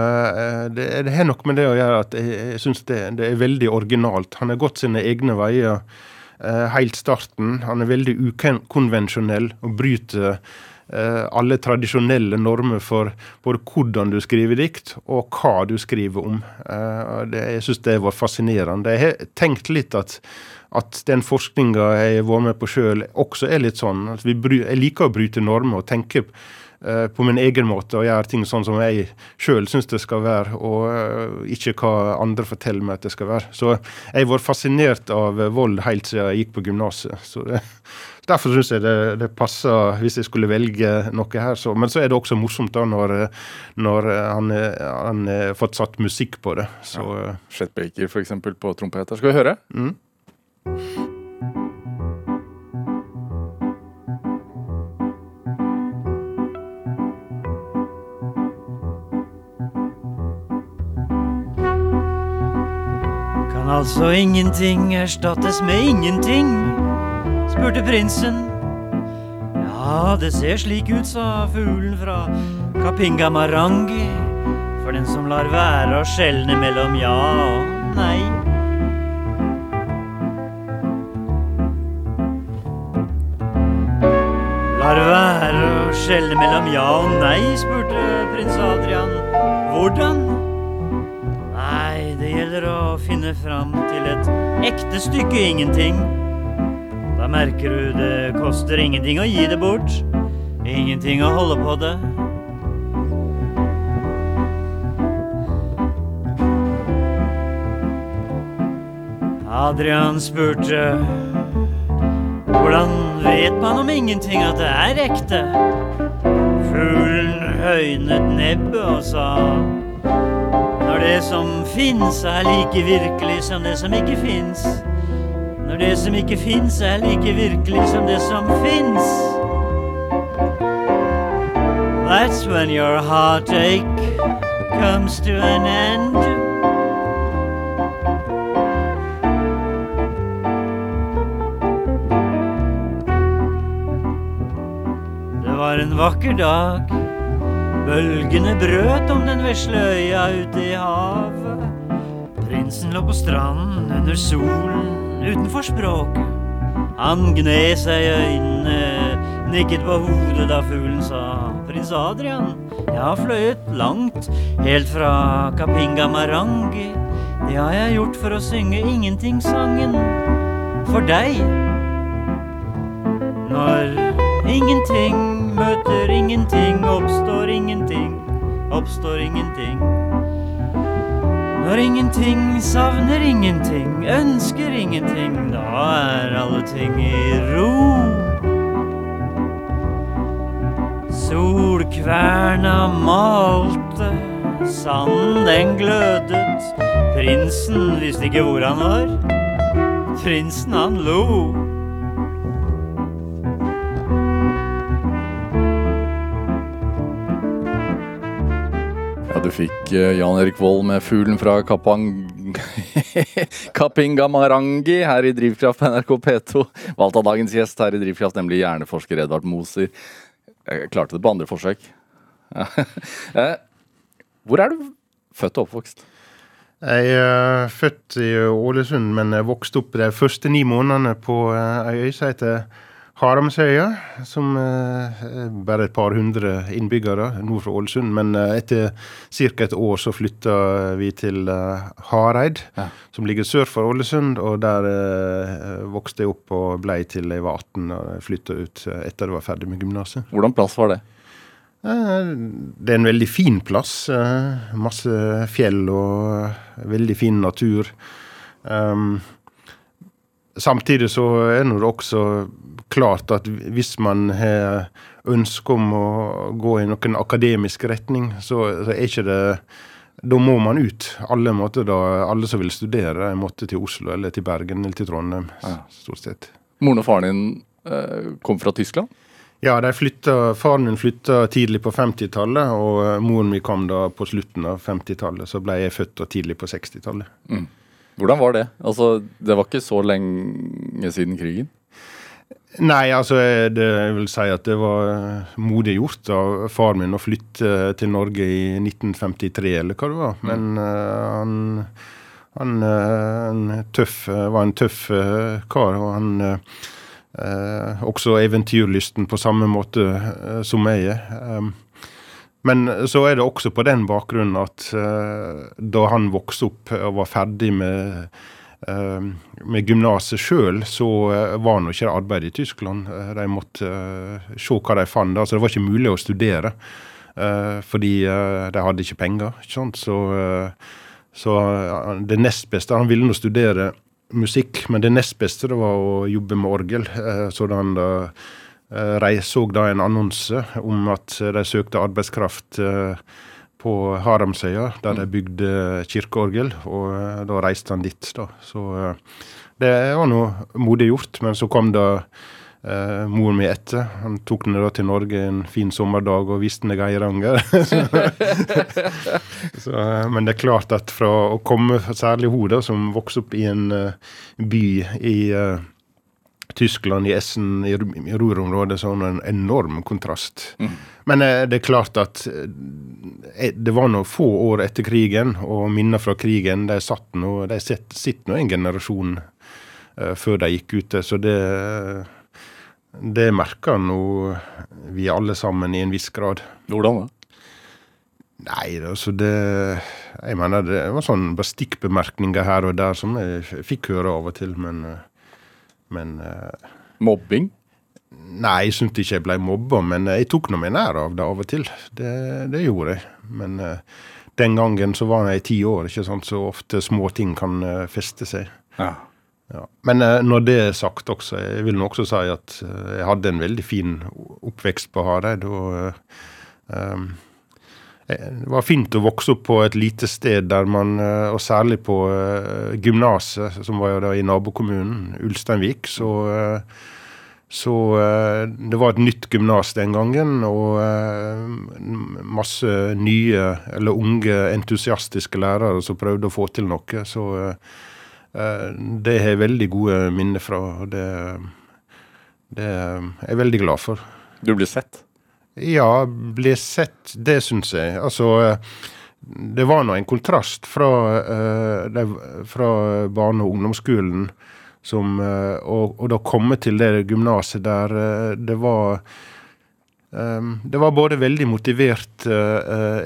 det, det har nok med det å gjøre at jeg, jeg syns det, det, er veldig originalt. Han har gått sine egne veier helt starten. Han er veldig ukonvensjonell og bryter alle tradisjonelle normer for både hvordan du skriver dikt, og hva du skriver om. Det, jeg syns det var fascinerende. Jeg har tenkt litt at at den forskninga jeg har vært med på sjøl, også er litt sånn. at Jeg liker å bryte normer og tenke uh, på min egen måte og gjøre ting sånn som jeg sjøl syns det skal være, og ikke hva andre forteller meg at det skal være. Så jeg har vært fascinert av vold helt siden jeg gikk på gymnaset. Derfor syns jeg det, det, passer hvis jeg skulle velge noe her. Så. Men så er det også morsomt da når, når han har fått satt musikk på det. Så. Ja. Chet Baker f.eks. på trompet. Skal vi høre? Mm. Kan altså ingenting erstattes med ingenting? Spurte prinsen. Ja, det ser slik ut, sa fuglen fra Kapinga Marangi. For den som lar være å skjelne mellom ja og nei. Lar være å skjelne mellom ja og nei, spurte prins Adrian. Hvordan? Nei, det gjelder å finne fram til et ekte stykke ingenting. Da merker du det koster ingenting å gi det bort. Ingenting å holde på det. Adrian spurte hvordan vet man om ingenting at det er ekte? Fuglen høynet nebbet og sa Når det som fins er like virkelig som det som ikke fins. Når det som ikke fins er like virkelig som det som fins. That's when your heartache comes to an end. Det var en vakker dag. Bølgene brøt om den vesle øya ute i havet. Prinsen lå på stranden under solen utenfor språket. Han gned seg i øynene, nikket på hodet da fuglen sa Prins Adrian, jeg har fløyet langt, helt fra Kapinga Marangi. Det har jeg gjort for å synge ingenting-sangen for deg. Når ingenting møter ingenting, oppstår ingenting, oppstår ingenting. Når ingenting savner ingenting, ønsker ingenting, da er alle ting i ro. Solkverna malte, sanden den glødet, prinsen visste ikke hvor han var. Prinsen han lo. Fikk eh, Jan Erik Vold med 'Fuglen fra Kapang... Kapingamarangi' her i Drivkraft på NRK P2. Valgt av dagens gjest her i Drivkraft, nemlig hjerneforsker Edvard Moser. Jeg klarte det på andre forsøk. Eh, hvor er du født og oppvokst? Jeg er født i Ålesund, men jeg vokste opp de første ni månedene på eh, ei øy som heter Haramsøya, som eh, er bare et par hundre innbyggere nord for Ålesund. Men eh, etter ca. et år så flytta vi til eh, Hareid, ja. som ligger sør for Ålesund. Og der vokste jeg opp og ble til jeg var 18 og flytta ut etter jeg var ferdig med gymnaset. Hvordan plass var det? Det er en veldig fin plass. Masse fjell og veldig fin natur. Um, samtidig så er det også klart at hvis man har ønske om å gå i noen akademisk retning, så, så er ikke det da må man ut. Alle, måtte da, alle som vil studere, måtte til Oslo eller til Bergen eller til Trondheim. Ja. stort sett. Moren og faren din eh, kom fra Tyskland? Ja, flytta, faren min flytta tidlig på 50-tallet, og eh, moren min kom da på slutten av 50-tallet. Så ble jeg født tidlig på 60-tallet. Mm. Hvordan var det? Altså, Det var ikke så lenge siden krigen? Nei, altså det, jeg vil si at det var modig gjort av far min å flytte til Norge i 1953, eller hva det var. Men uh, han, han en tøff, var en tøff kar, og han også eventyrlysten på samme måte som jeg er. Um, men så er det også på den bakgrunnen at da han vokste opp og var ferdig med Eh, med gymnaset sjøl så eh, var nå ikke det arbeid i Tyskland. Eh, de måtte se hva de fant. Altså, det var ikke mulig å studere fordi de hadde ikke penger. ikke sant? Så, så det nest beste Han ville nå studere musikk, men det nest beste det var å jobbe med orgel. Så han da så da en annonse om at de søkte arbeidskraft på Haramsøya, der de mm. bygde kirkeorgel. Og eh, da reiste han dit, da. Så eh, det var nå modig gjort. Men så kom da eh, moren min etter. Han tok den da til Norge en fin sommerdag og viste henne Geiranger. Eh, men det er klart at fra å komme, særlig hun da, som vokste opp i en uh, by i uh, Tyskland, i Essen, i Ruhr-området, så en enorm kontrast. Mm. Men eh, det er klart at eh, det var nå få år etter krigen, og minner fra krigen de satt nå, de sitter nå en generasjon uh, før de gikk ute. Så det, det merker nå vi alle sammen i en viss grad. Hvordan da? Nei, altså det Jeg mener det var sånn stikkbemerkninger her og der som jeg fikk høre av og til, men men uh, Mobbing? Nei, jeg syntes ikke jeg ble mobba, men jeg tok nå meg nær av det av og til. Det, det gjorde jeg. Men uh, den gangen så var jeg ti år, ikke sant? så ofte små ting kan uh, feste seg. Ja. Ja. Men når det er sagt også, jeg vil nå også si at jeg hadde en veldig fin oppvekst på Hareid. og um, Eh, det var fint å vokse opp på et lite sted der man, eh, og særlig på uh, gymnaset, som var jo da i nabokommunen, Ulsteinvik, så, uh, så det var et nytt gymnas den gangen, og masse nye, eller unge, entusiastiske lærere som prøvde å få til noe. Så det har jeg veldig gode minner fra, og det, det er jeg veldig glad for. Du blir sett? Ja, bli sett, det syns jeg. Altså det var nå en kontrast fra, uh, fra barne- og ungdomsskolen som, uh, og, og, da komme til det gymnaset der det var Det var både veldig motiverte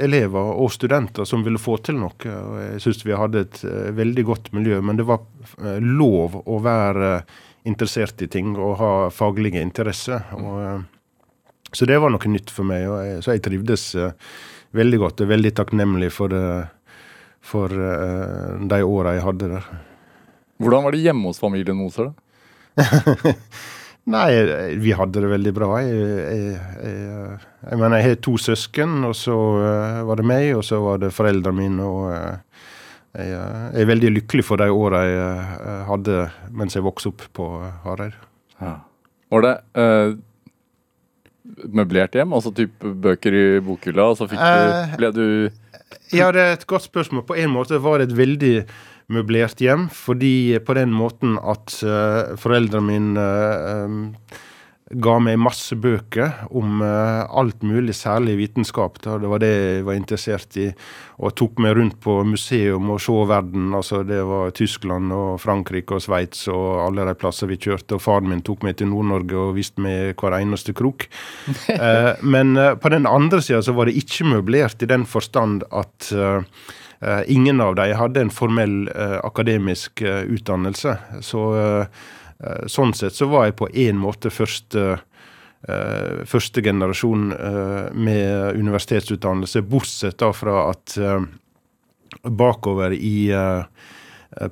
elever og studenter som ville få til noe. og Jeg syns vi hadde et veldig godt miljø, men det var lov å være interessert i ting og ha faglige interesser. og så det var noe nytt for meg, og jeg, så jeg trivdes uh, veldig godt. Og veldig takknemlig for, uh, for uh, de åra jeg hadde der. Hvordan var det hjemme hos familien Moser, da? Nei, vi hadde det veldig bra. Jeg, jeg, jeg, jeg mener, jeg har to søsken, og så var det meg, og så var det foreldrene mine. og jeg, er veldig lykkelig for de åra jeg hadde mens jeg vokste opp på Hareid. Ja. Var det møblert hjem? Altså type bøker i bokhylla, og så fikk du eh, Ble du Ja, det er et godt spørsmål. På en måte var det et veldig møblert hjem, fordi på den måten at uh, foreldrene mine uh, ga meg masse bøker om uh, alt mulig, særlig vitenskap. Da. Det var det jeg var interessert i. Og tok meg rundt på museum og så verden. altså Det var Tyskland og Frankrike og Sveits og alle de plasser vi kjørte. Og faren min tok meg til Nord-Norge og viste meg hver eneste krok. uh, men uh, på den andre sida så var det ikke møblert i den forstand at ingen av dem hadde en formell akademisk utdannelse. Så Eh, sånn sett så var jeg på en måte første, eh, første generasjon eh, med universitetsutdannelse, bortsett da fra at bakover i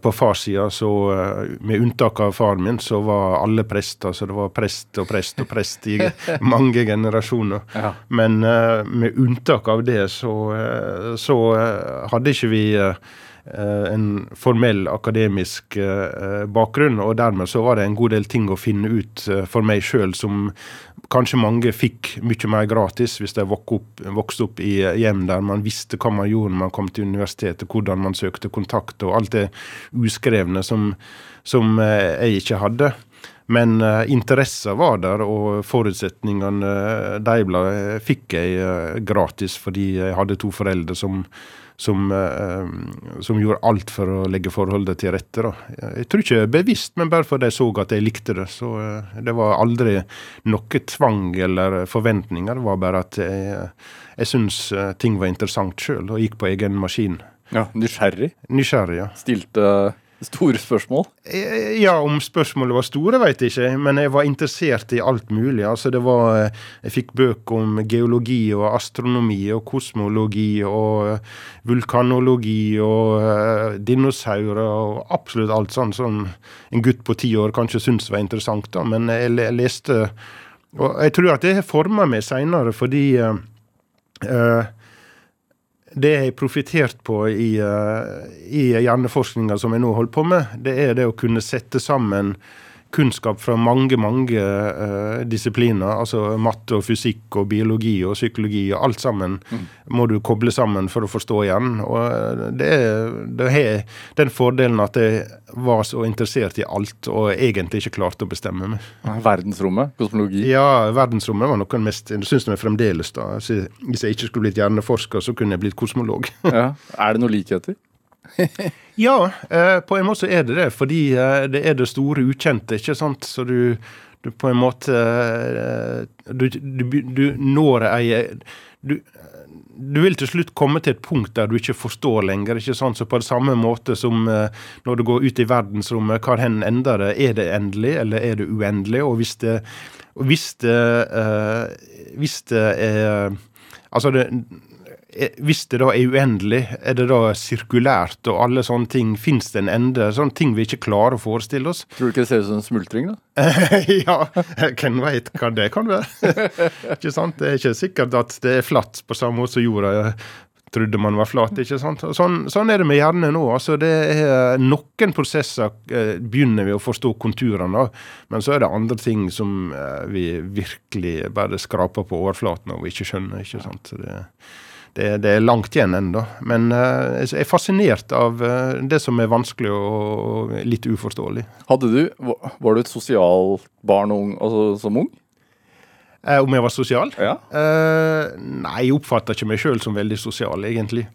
på farssida, så med unntak av faren min, så var alle prester. Så det var prest og prest og prest i mange generasjoner. Ja. Men med unntak av det, så, så hadde ikke vi Eh, en formell akademisk eh, bakgrunn, og dermed så var det en god del ting å finne ut eh, for meg sjøl som kanskje mange fikk mye mer gratis hvis de vokste opp i hjem der man visste hva man gjorde når man kom til universitetet, hvordan man søkte kontakt og alt det uskrevne som, som jeg ikke hadde. men uh, interessen var der, og forutsetningene de ble, fikk jeg gratis fordi jeg hadde to foreldre som, som, uh, som gjorde alt for å legge forholdet til rette. Da. Jeg tror ikke bevisst, men bare fordi jeg så at jeg likte det. Så det var aldri noe tvang eller forventninger. Det var bare at jeg, jeg syntes ting var interessant sjøl, og gikk på egen maskin. Ja, Nysgjerrig? Nysgjerrig, ja. Stilte Store spørsmål? Eh, ja, om spørsmålet var store, vet jeg ikke. Men jeg var interessert i alt mulig. Altså, det var eh, Jeg fikk bøker om geologi og astronomi og kosmologi og eh, vulkanologi og dinosaurer og absolutt alt sånn som en gutt på ti år kanskje syntes var interessant. da, Men jeg, leste Og jeg tror at det har forma meg seinere fordi uh, det jeg har profitert på i, uh, i hjerneforskninga som jeg nå holder på med, det er det å kunne sette sammen kunnskap fra mange mange uh, disipliner. Altså matte og fysikk og biologi og psykologi og alt sammen mm. må du koble sammen for å forstå igjen. Og eh, det, det har den fordelen at jeg var så interessert i alt og egentlig ikke klarte å bestemme meg. Verdensrommet? Kosmologi? Ja, verdensrommet var noe av det mest Jeg syns det fremdeles, da. Hvis jeg ikke skulle blitt hjerneforsker, så kunne jeg blitt kosmolog. ja. Er det noen likheter? ja, eh, på en måte er det det. Fordi eh, det er det store ukjente, ikke sant. Så du, du på en måte eh, Du, du, du når ei du, du vil til slutt komme til et punkt der du ikke forstår lenger. ikke sant? Så På det samme måte som når du går ut i verdensrommet, hvor hen ender det? Er det endelig, eller er det uendelig? Og hvis det, hvis det, hvis det er Altså, det, hvis det da er uendelig, er det da sirkulært og alle sånne ting? Fins det en ende? Sånne ting vi ikke klarer å forestille oss. Tror du ikke det ser ut som en smultring, da? ja, hvem veit hva det kan være? ikke sant? Det er ikke sikkert at det er flatt på samme måte som jorda trodde man var flat. ikke sant? Sånn, sånn er det med hjernen nå. altså det er Noen prosesser eh, begynner vi å forstå konturene av, men så er det andre ting som eh, vi virkelig bare skraper på overflaten og ikke skjønner. ikke sant? Så det det, det, er langt igjen ennå. Men uh, jeg er fascinert av uh, det som er vanskelig og litt uforståelig. Hadde du, Var du et sosialt barn ung, altså, som ung? Uh, om jeg var sosial? Ja. nei, jeg oppfatter ikke meg sjøl som veldig sosial, egentlig.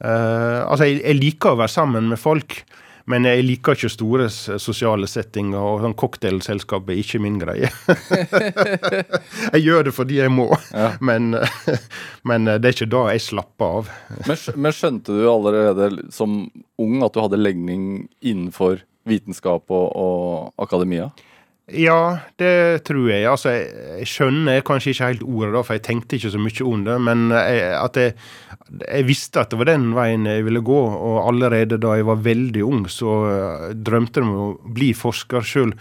altså, jeg, jeg, liker å være sammen med folk. Men jeg liker ikke store sosiale settinger, og sånn cocktailselskap er ikke min greie. jeg gjør det fordi jeg må, ja. men, men, det er ikke da jeg slapper av. men, men skjønte du allerede som ung at du hadde legning innenfor vitenskap og, og akademia? Ja, det tror jeg. Altså, jeg, skjønner kanskje ikke helt ordet, da, for jeg tenkte ikke så mye om det. Men jeg, at jeg, jeg, visste at det var den veien jeg ville gå. Og allerede da jeg var veldig ung, så drømte jeg om å bli forsker sjøl.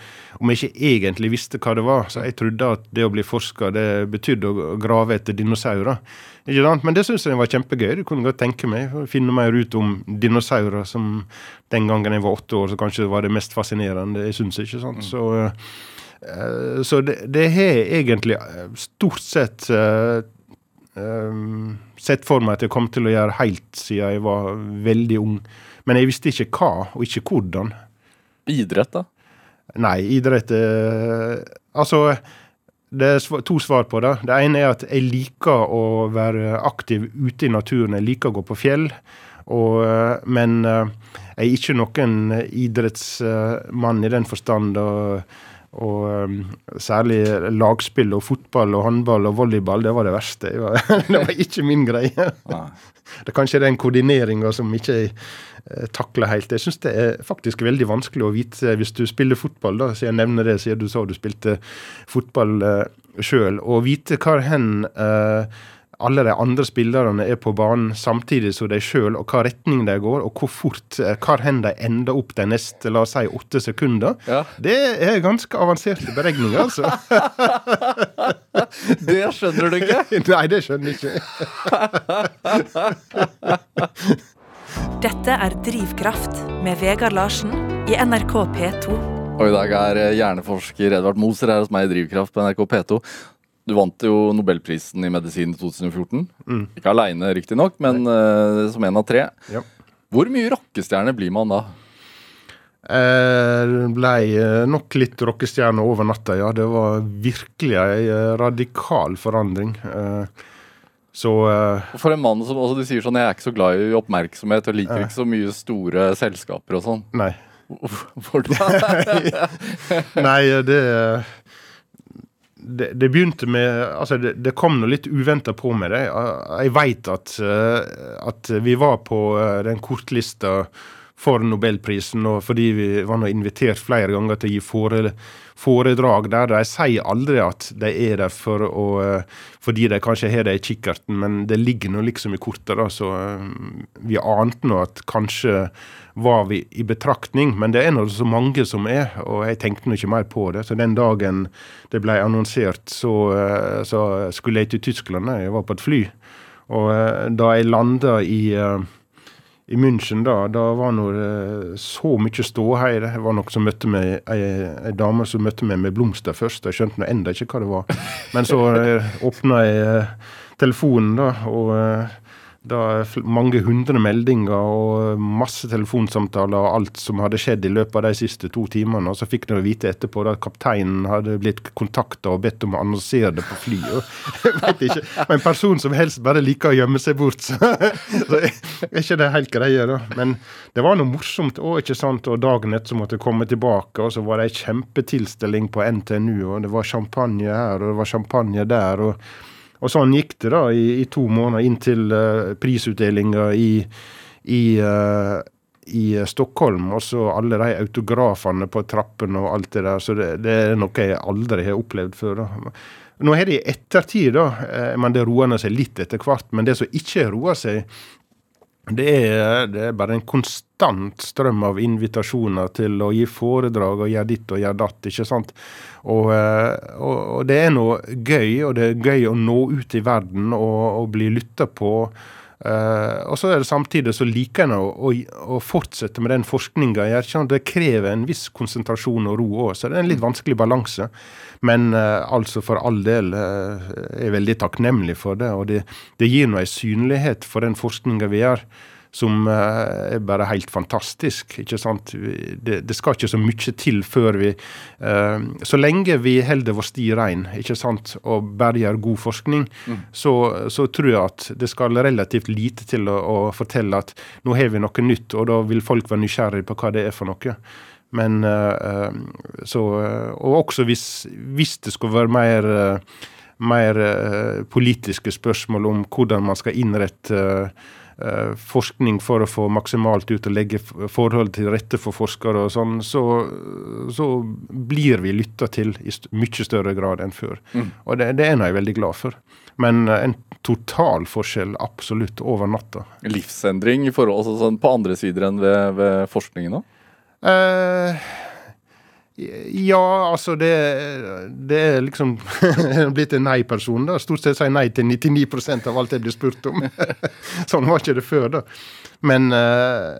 Om jeg ikke egentlig visste hva det var. Så jeg trodde at det å bli forsker, det betydde å grave etter dinosaurer. Ikke sant? Men det syns jeg var kjempegøy. Det kunne godt tenke meg å finne mer ut om dinosaurer, som den gangen jeg var åtte år, så kanskje det var det mest fascinerende jeg syns. Ikke sant? Mm. Så, uh, så det, det har egentlig eh, stort sett uh, um, sett for meg at jeg kom til å gjøre helt siden jeg var veldig ung. Men jeg visste ikke hva, og ikke hvordan. Idrett, da? Nei, idrett uh, Altså det er to svar på det. Det ene er at jeg liker å være aktiv ute i naturen. Jeg liker å gå på fjell. Og, eh, men eh, jeg er ikke noen idrettsmann i den forstand. Og, og særlig lagspill og fotball og håndball og volleyball, det var det verste. Det var, det var ikke min greie. Det er kanskje den koordineringa som ikke eh, helt. Jeg syns det er faktisk veldig vanskelig å vite hvis du spiller fotball, da, så jeg nevner det siden du sa du spilte fotball uh, sjøl, å vite hvor hen uh, alle de andre spillerne er på banen samtidig som de sjøl, og hva retning de går, og hvor fort eh, hvor hen de ender opp de neste la oss si, åtte sekunder. Ja. Det er ganske avanserte beregninger, altså. det skjønner du ikke? Nei, det skjønner jeg ikke. Dette er Drivkraft med Vegard Larsen i NRK P2. Og i dag er hjerneforsker Edvard Moser her hos meg i Drivkraft på NRK P2. Du vant jo Nobelprisen i medisin i 2014. Mm. Ikke aleine, riktignok, men uh, som en av tre. Ja. Hvor mye rockestjerne blir man da? Eh, ble eh, nok litt rockestjerne over natta, ja. Det var virkelig ei eh, radikal forandring. Eh, så eh, For en mann som også du sier sånn, jeg er ikke så glad i oppmerksomhet og liker ikke så mye store selskaper og sånn. Nei. Hvordan? Nei, det det, det begynte med Altså, det, det kom noe litt uventa på med det. Jeg veit at, eh, at vi var på eh, den kortlista for Nobelprisen, og fordi vi var nå invitert flere ganger til å gi fore, foredrag der. De sier aldri at de er der for å, eh, fordi de kanskje har det i kikkerten, men det ligger nå liksom i kortet. da, Så vi ante nå at kanskje var vi i betraktning, men det er nå så mange som er, og jeg tenkte nå ikke mer på det. Så den dagen det ble annonsert, så, så skulle jeg til Tyskland. Jeg var på et fly. Og da jeg landa i i München da, da var nå så mye ståhei. Det var noen som møtte meg, ei, dame som møtte meg med blomster først. Jeg skjønte nå enda ikke hva det var. Men så eh, åpna jeg eh, telefonen, da, og da mange hundre meldinger og masse telefonsamtaler og alt som hadde skjedd i løpet av de siste to timene. Og så fikk de vite etterpå at kapteinen hadde blitt kontakta og bedt om å annonsere det på flyet. Jeg vet ikke. En person som helst bare liker å gjemme seg bort. Så, så er ikke det helt greie, da. Men det var noe morsomt òg, ikke sant. Og dagen etter måtte jeg komme tilbake, og så var det ei kjempetilstelning på NTNU, og det var champagne her, og det var champagne der. og og sånn gikk det da i, i to måneder inntil uh, prisutdelinga i, i, uh, i Stockholm. Og så alle de autografene på trappene og alt det der. Så det, det er noe jeg aldri har opplevd før. da. Nå har det i ettertid, da, eh, men det roer seg litt etter hvert. Men det som ikke roer seg, det er, det er, bare en konstant strøm av invitasjoner til å gi foredrag og gjøre ditt og gjøre datt. ikke sant? Og, eh, og, og, det er noe gøy, og det er gøy å nå ut i verden og, og bli lytta på. Uh, og så er det samtidig så liker en å, å, å, fortsette med den forskninga. Det krever en viss konsentrasjon og ro òg, så det er en litt vanskelig balanse. Men uh, altså for all del uh, er jeg veldig takknemlig for det. Og det, det gir nå ei synlighet for den forskninga vi gjør som eh, er bare helt fantastisk. ikke sant? Det, det, skal ikke så mye til før vi uh, Så lenge vi holder vår sti rein ikke sant? og bare gjør god forskning, mm. så, så, tror jeg at det skal relativt lite til å, å, fortelle at nå har vi noe nytt, og da vil folk være nysgjerrige på hva det er for noe. Men uh, så Og også hvis, hvis det skulle være mer mer politiske spørsmål om hvordan man skal innrette Eh, forskning for å få maksimalt ut og legge forhold til rette for forskere og sånn, så, så blir vi lytta til i st mye større grad enn før. Mm. Og det, det er jeg veldig glad for. Men eh, en total forskjell absolutt over natta. Livsendring i forhold, altså sånn på andre sider enn ved, ved forskningen òg? Eh, ja, altså det, det er liksom blitt en nei-person. da. Stort sett sier nei til 99% av alt jeg blir spurt om. sånn var ikke det før, da. Men uh,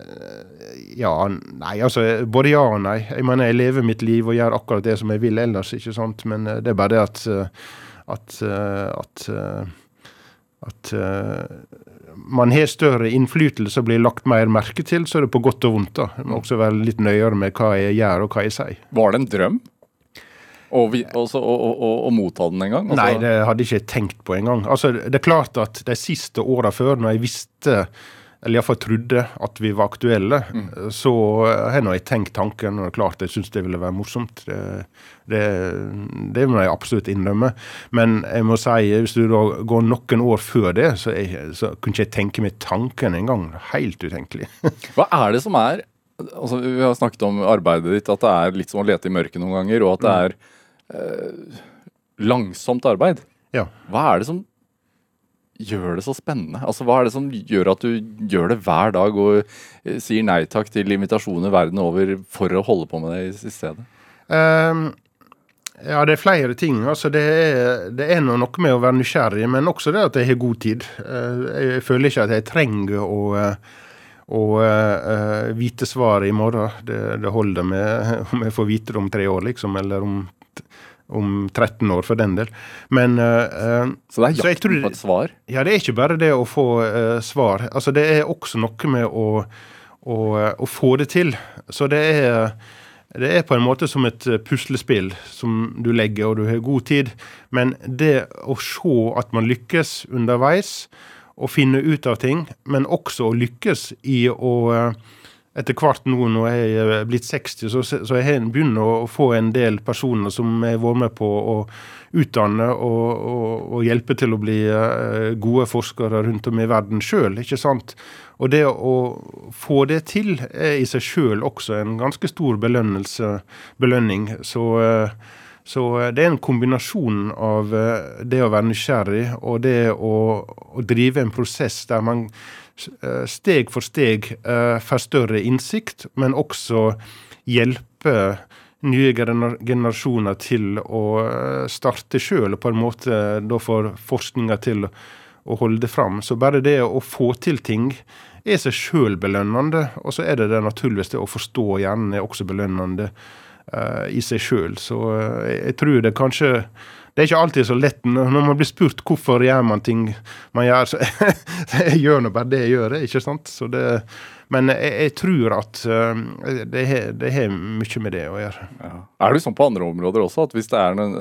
ja, nei, altså både ja og nei. Jeg mener, jeg lever mitt liv og gjør akkurat det som jeg vil ellers, ikke sant. Men uh, det er bare det at, uh, at, at at man har større innflytelse og blir lagt mer merke til, så er det på godt og vondt. da. Man må også være litt nøyere med hva jeg gjør og hva jeg sier. Var det en drøm? Og Å motta den en gang? Altså... Nei, det hadde jeg ikke tenkt på engang. Altså, det er klart at de siste åra før, når jeg visste eller iallfall trodde at vi var aktuelle, mm. så har jeg tenkt tanken, og klart jeg syns det ville være morsomt. Det, det, det, må jeg absolutt innrømme. Men jeg må si, hvis du da går noen år før det, så, jeg, så kunne ikke jeg tenke meg tanken engang. Helt utenkelig. Hva er det som er altså Vi har snakket om arbeidet ditt, at det er litt som å lete i mørket noen ganger, og at det mm. er eh, langsomt arbeid. Ja. Hva er det som gjør det så spennende? Altså, Hva er det som gjør at du gjør det hver dag og eh, sier nei takk til invitasjoner verden over for å holde på med det i, stedet? Um, ja, det er flere ting. Altså, det er, det er noe med å være nysgjerrig, men også det at jeg har god tid. Uh, jeg føler ikke at jeg trenger å og uh, vite svaret i morgen, det, det holder med om jeg får vite det om tre år, liksom, eller om om 13 år, for den del. Men uh, Så det er jakten tror, på et svar? Ja, det er ikke bare det å få uh, svar. Altså, Det er også noe med å, å, å få det til. Så det er, det er på en måte som et puslespill som du legger, og du har god tid. Men det å se at man lykkes underveis, og finne ut av ting, men også å lykkes i å etter hvert nå når jeg er blitt 60, så, så jeg begynner å få en del personer som har vært med på å utdanne og, og, og, hjelpe til å bli eh, gode forskere rundt om i verden sjøl. Og det å få det til er i seg sjøl også en ganske stor belønning. Så, eh, så, det er en kombinasjon av eh, det å være nysgjerrig og det å, å drive en prosess der man steg for steg får større innsikt, men også hjelpe nye generasjoner til å eh, starte sjøl, og på en måte da får forskninga til å holde det fram. Så bare det å få til ting er seg sjøl belønnende. Og så er det det naturligste å forstå hjernen er også belønnende i seg sjøl. Så uh, jeg tror det kanskje det er ikke alltid så lett når man blir spurt hvorfor gjør man ting man gjør. Så jeg gjør nå bare det jeg gjør, ikke sant. Det, men jeg, jeg tror at uh, det har mye med det å gjøre. Ja. Er det sånn på andre områder også, at hvis det er en,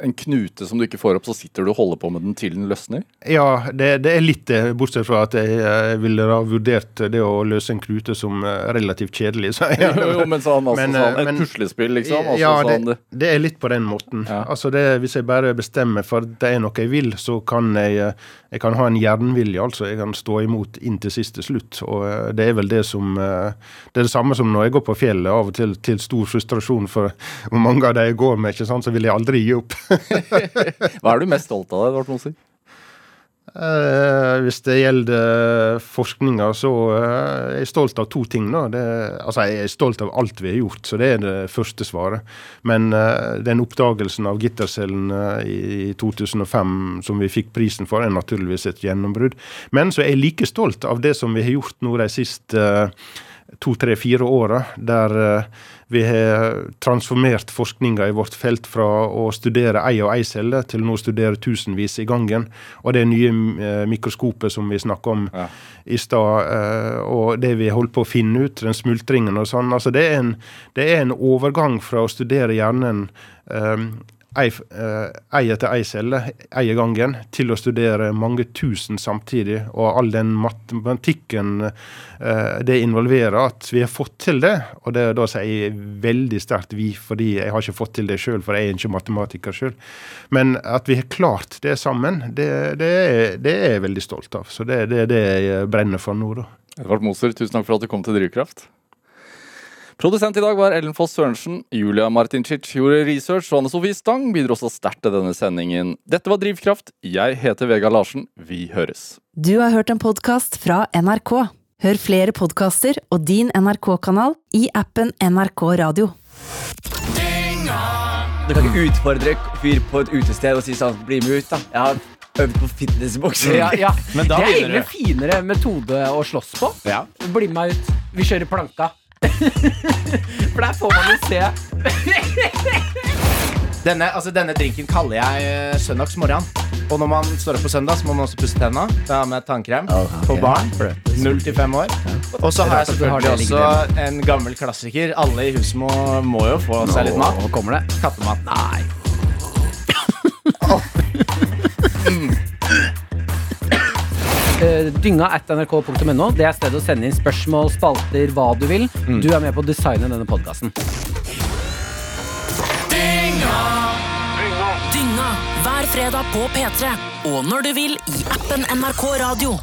en knute som du ikke får opp, så sitter du og holder på med den til den løsner? Ja, det, det er litt det, bortsett fra at jeg, jeg ville ha vurdert det å løse en knute som eh, relativt kjedelig. Så jeg, jo, jo, men sånn, altså, men, sånn, et men, puslespill, liksom? Altså, ja, det, sånn, det, er litt på den måten. Ja. Altså det, Hvis jeg bare bestemmer for at det er noe jeg vil, så kan jeg, eh, jeg kan ha en jernvilje. altså Jeg kan stå imot inntil siste slutt. og eh, Det er vel det som Det er det samme som når jeg går på fjellet, av og til til stor frustrasjon for hvor mange av de jeg går med, ikke sant, så vil jeg aldri gi opp. Hva er du mest stolt av, Edvard Moser? Eh, hvis det gjelder forskninga, så eh, er jeg stolt av to ting. Det, altså, Jeg er stolt av alt vi har gjort, så det er det første svaret. Men eh, den oppdagelsen av gittercellene i, i 2005 som vi fikk prisen for, er naturligvis et gjennombrudd. Men så er jeg like stolt av det som vi har gjort nå de siste eh, to, tre, fire åra, der eh, vi har transformert forskninga i vårt felt fra å studere ei og ei celle, til nå å studere tusenvis i gangen. Og det nye eh, mikroskopet som vi snakka om ja. i stad, eh, og det vi holdt på å finne ut, den smultringen og sånn. Altså det er en, det er en overgang fra å studere hjernen um, ei, etter ei celle, ei gangen, til å studere mange tusen samtidig. Og all den matematikken eh, det involverer, at vi har fått til det. Og det da sier jeg veldig sterkt vi, fordi jeg har ikke fått til det sjøl, for jeg er ikke matematiker sjøl. Men at vi har klart det sammen, det, det, er, det er jeg veldig stolt av. Så det, det er det jeg brenner for nå, da. Edvard Moser, tusen takk for at du kom til Drivkraft. Produsent i dag var Ellen Foss Sørensen. Julia Martincic gjorde research, og Anne Sofie Stang bidro også sterkt til denne sendingen. Dette var Drivkraft. Jeg heter Vega Larsen. Vi høres. Du har hørt en podkast fra NRK. Hør flere podkaster og din NRK-kanal i appen NRK Radio. Du kan ikke utfordre fyr på et utested og si sånn 'bli med ut', da. Jeg har øvd på fitnessbokser. Ja, ja. det er egentlig finere metode å slåss på. Ja. Bli med ut. Vi kjører planka. For der får man jo se denne, altså, denne drinken kaller jeg uh, søndagsmorgen. Og når man står opp på søndag, så må man også pusse tenna. Da har med tannkrem okay. for barn. Null til fem år. Og så har jeg selvfølgelig også en gammel klassiker. Alle i huset må, må jo få seg litt mat. Nå kommer det. Kattemat. Nei. Eh, dynga at nrk.no. Det er stedet å sende inn spørsmål, spalter, hva du vil. Mm. Du er med på å designe denne podkasten. Dynga! Dynga hver fredag på P3. Og når du vil i appen NRK Radio.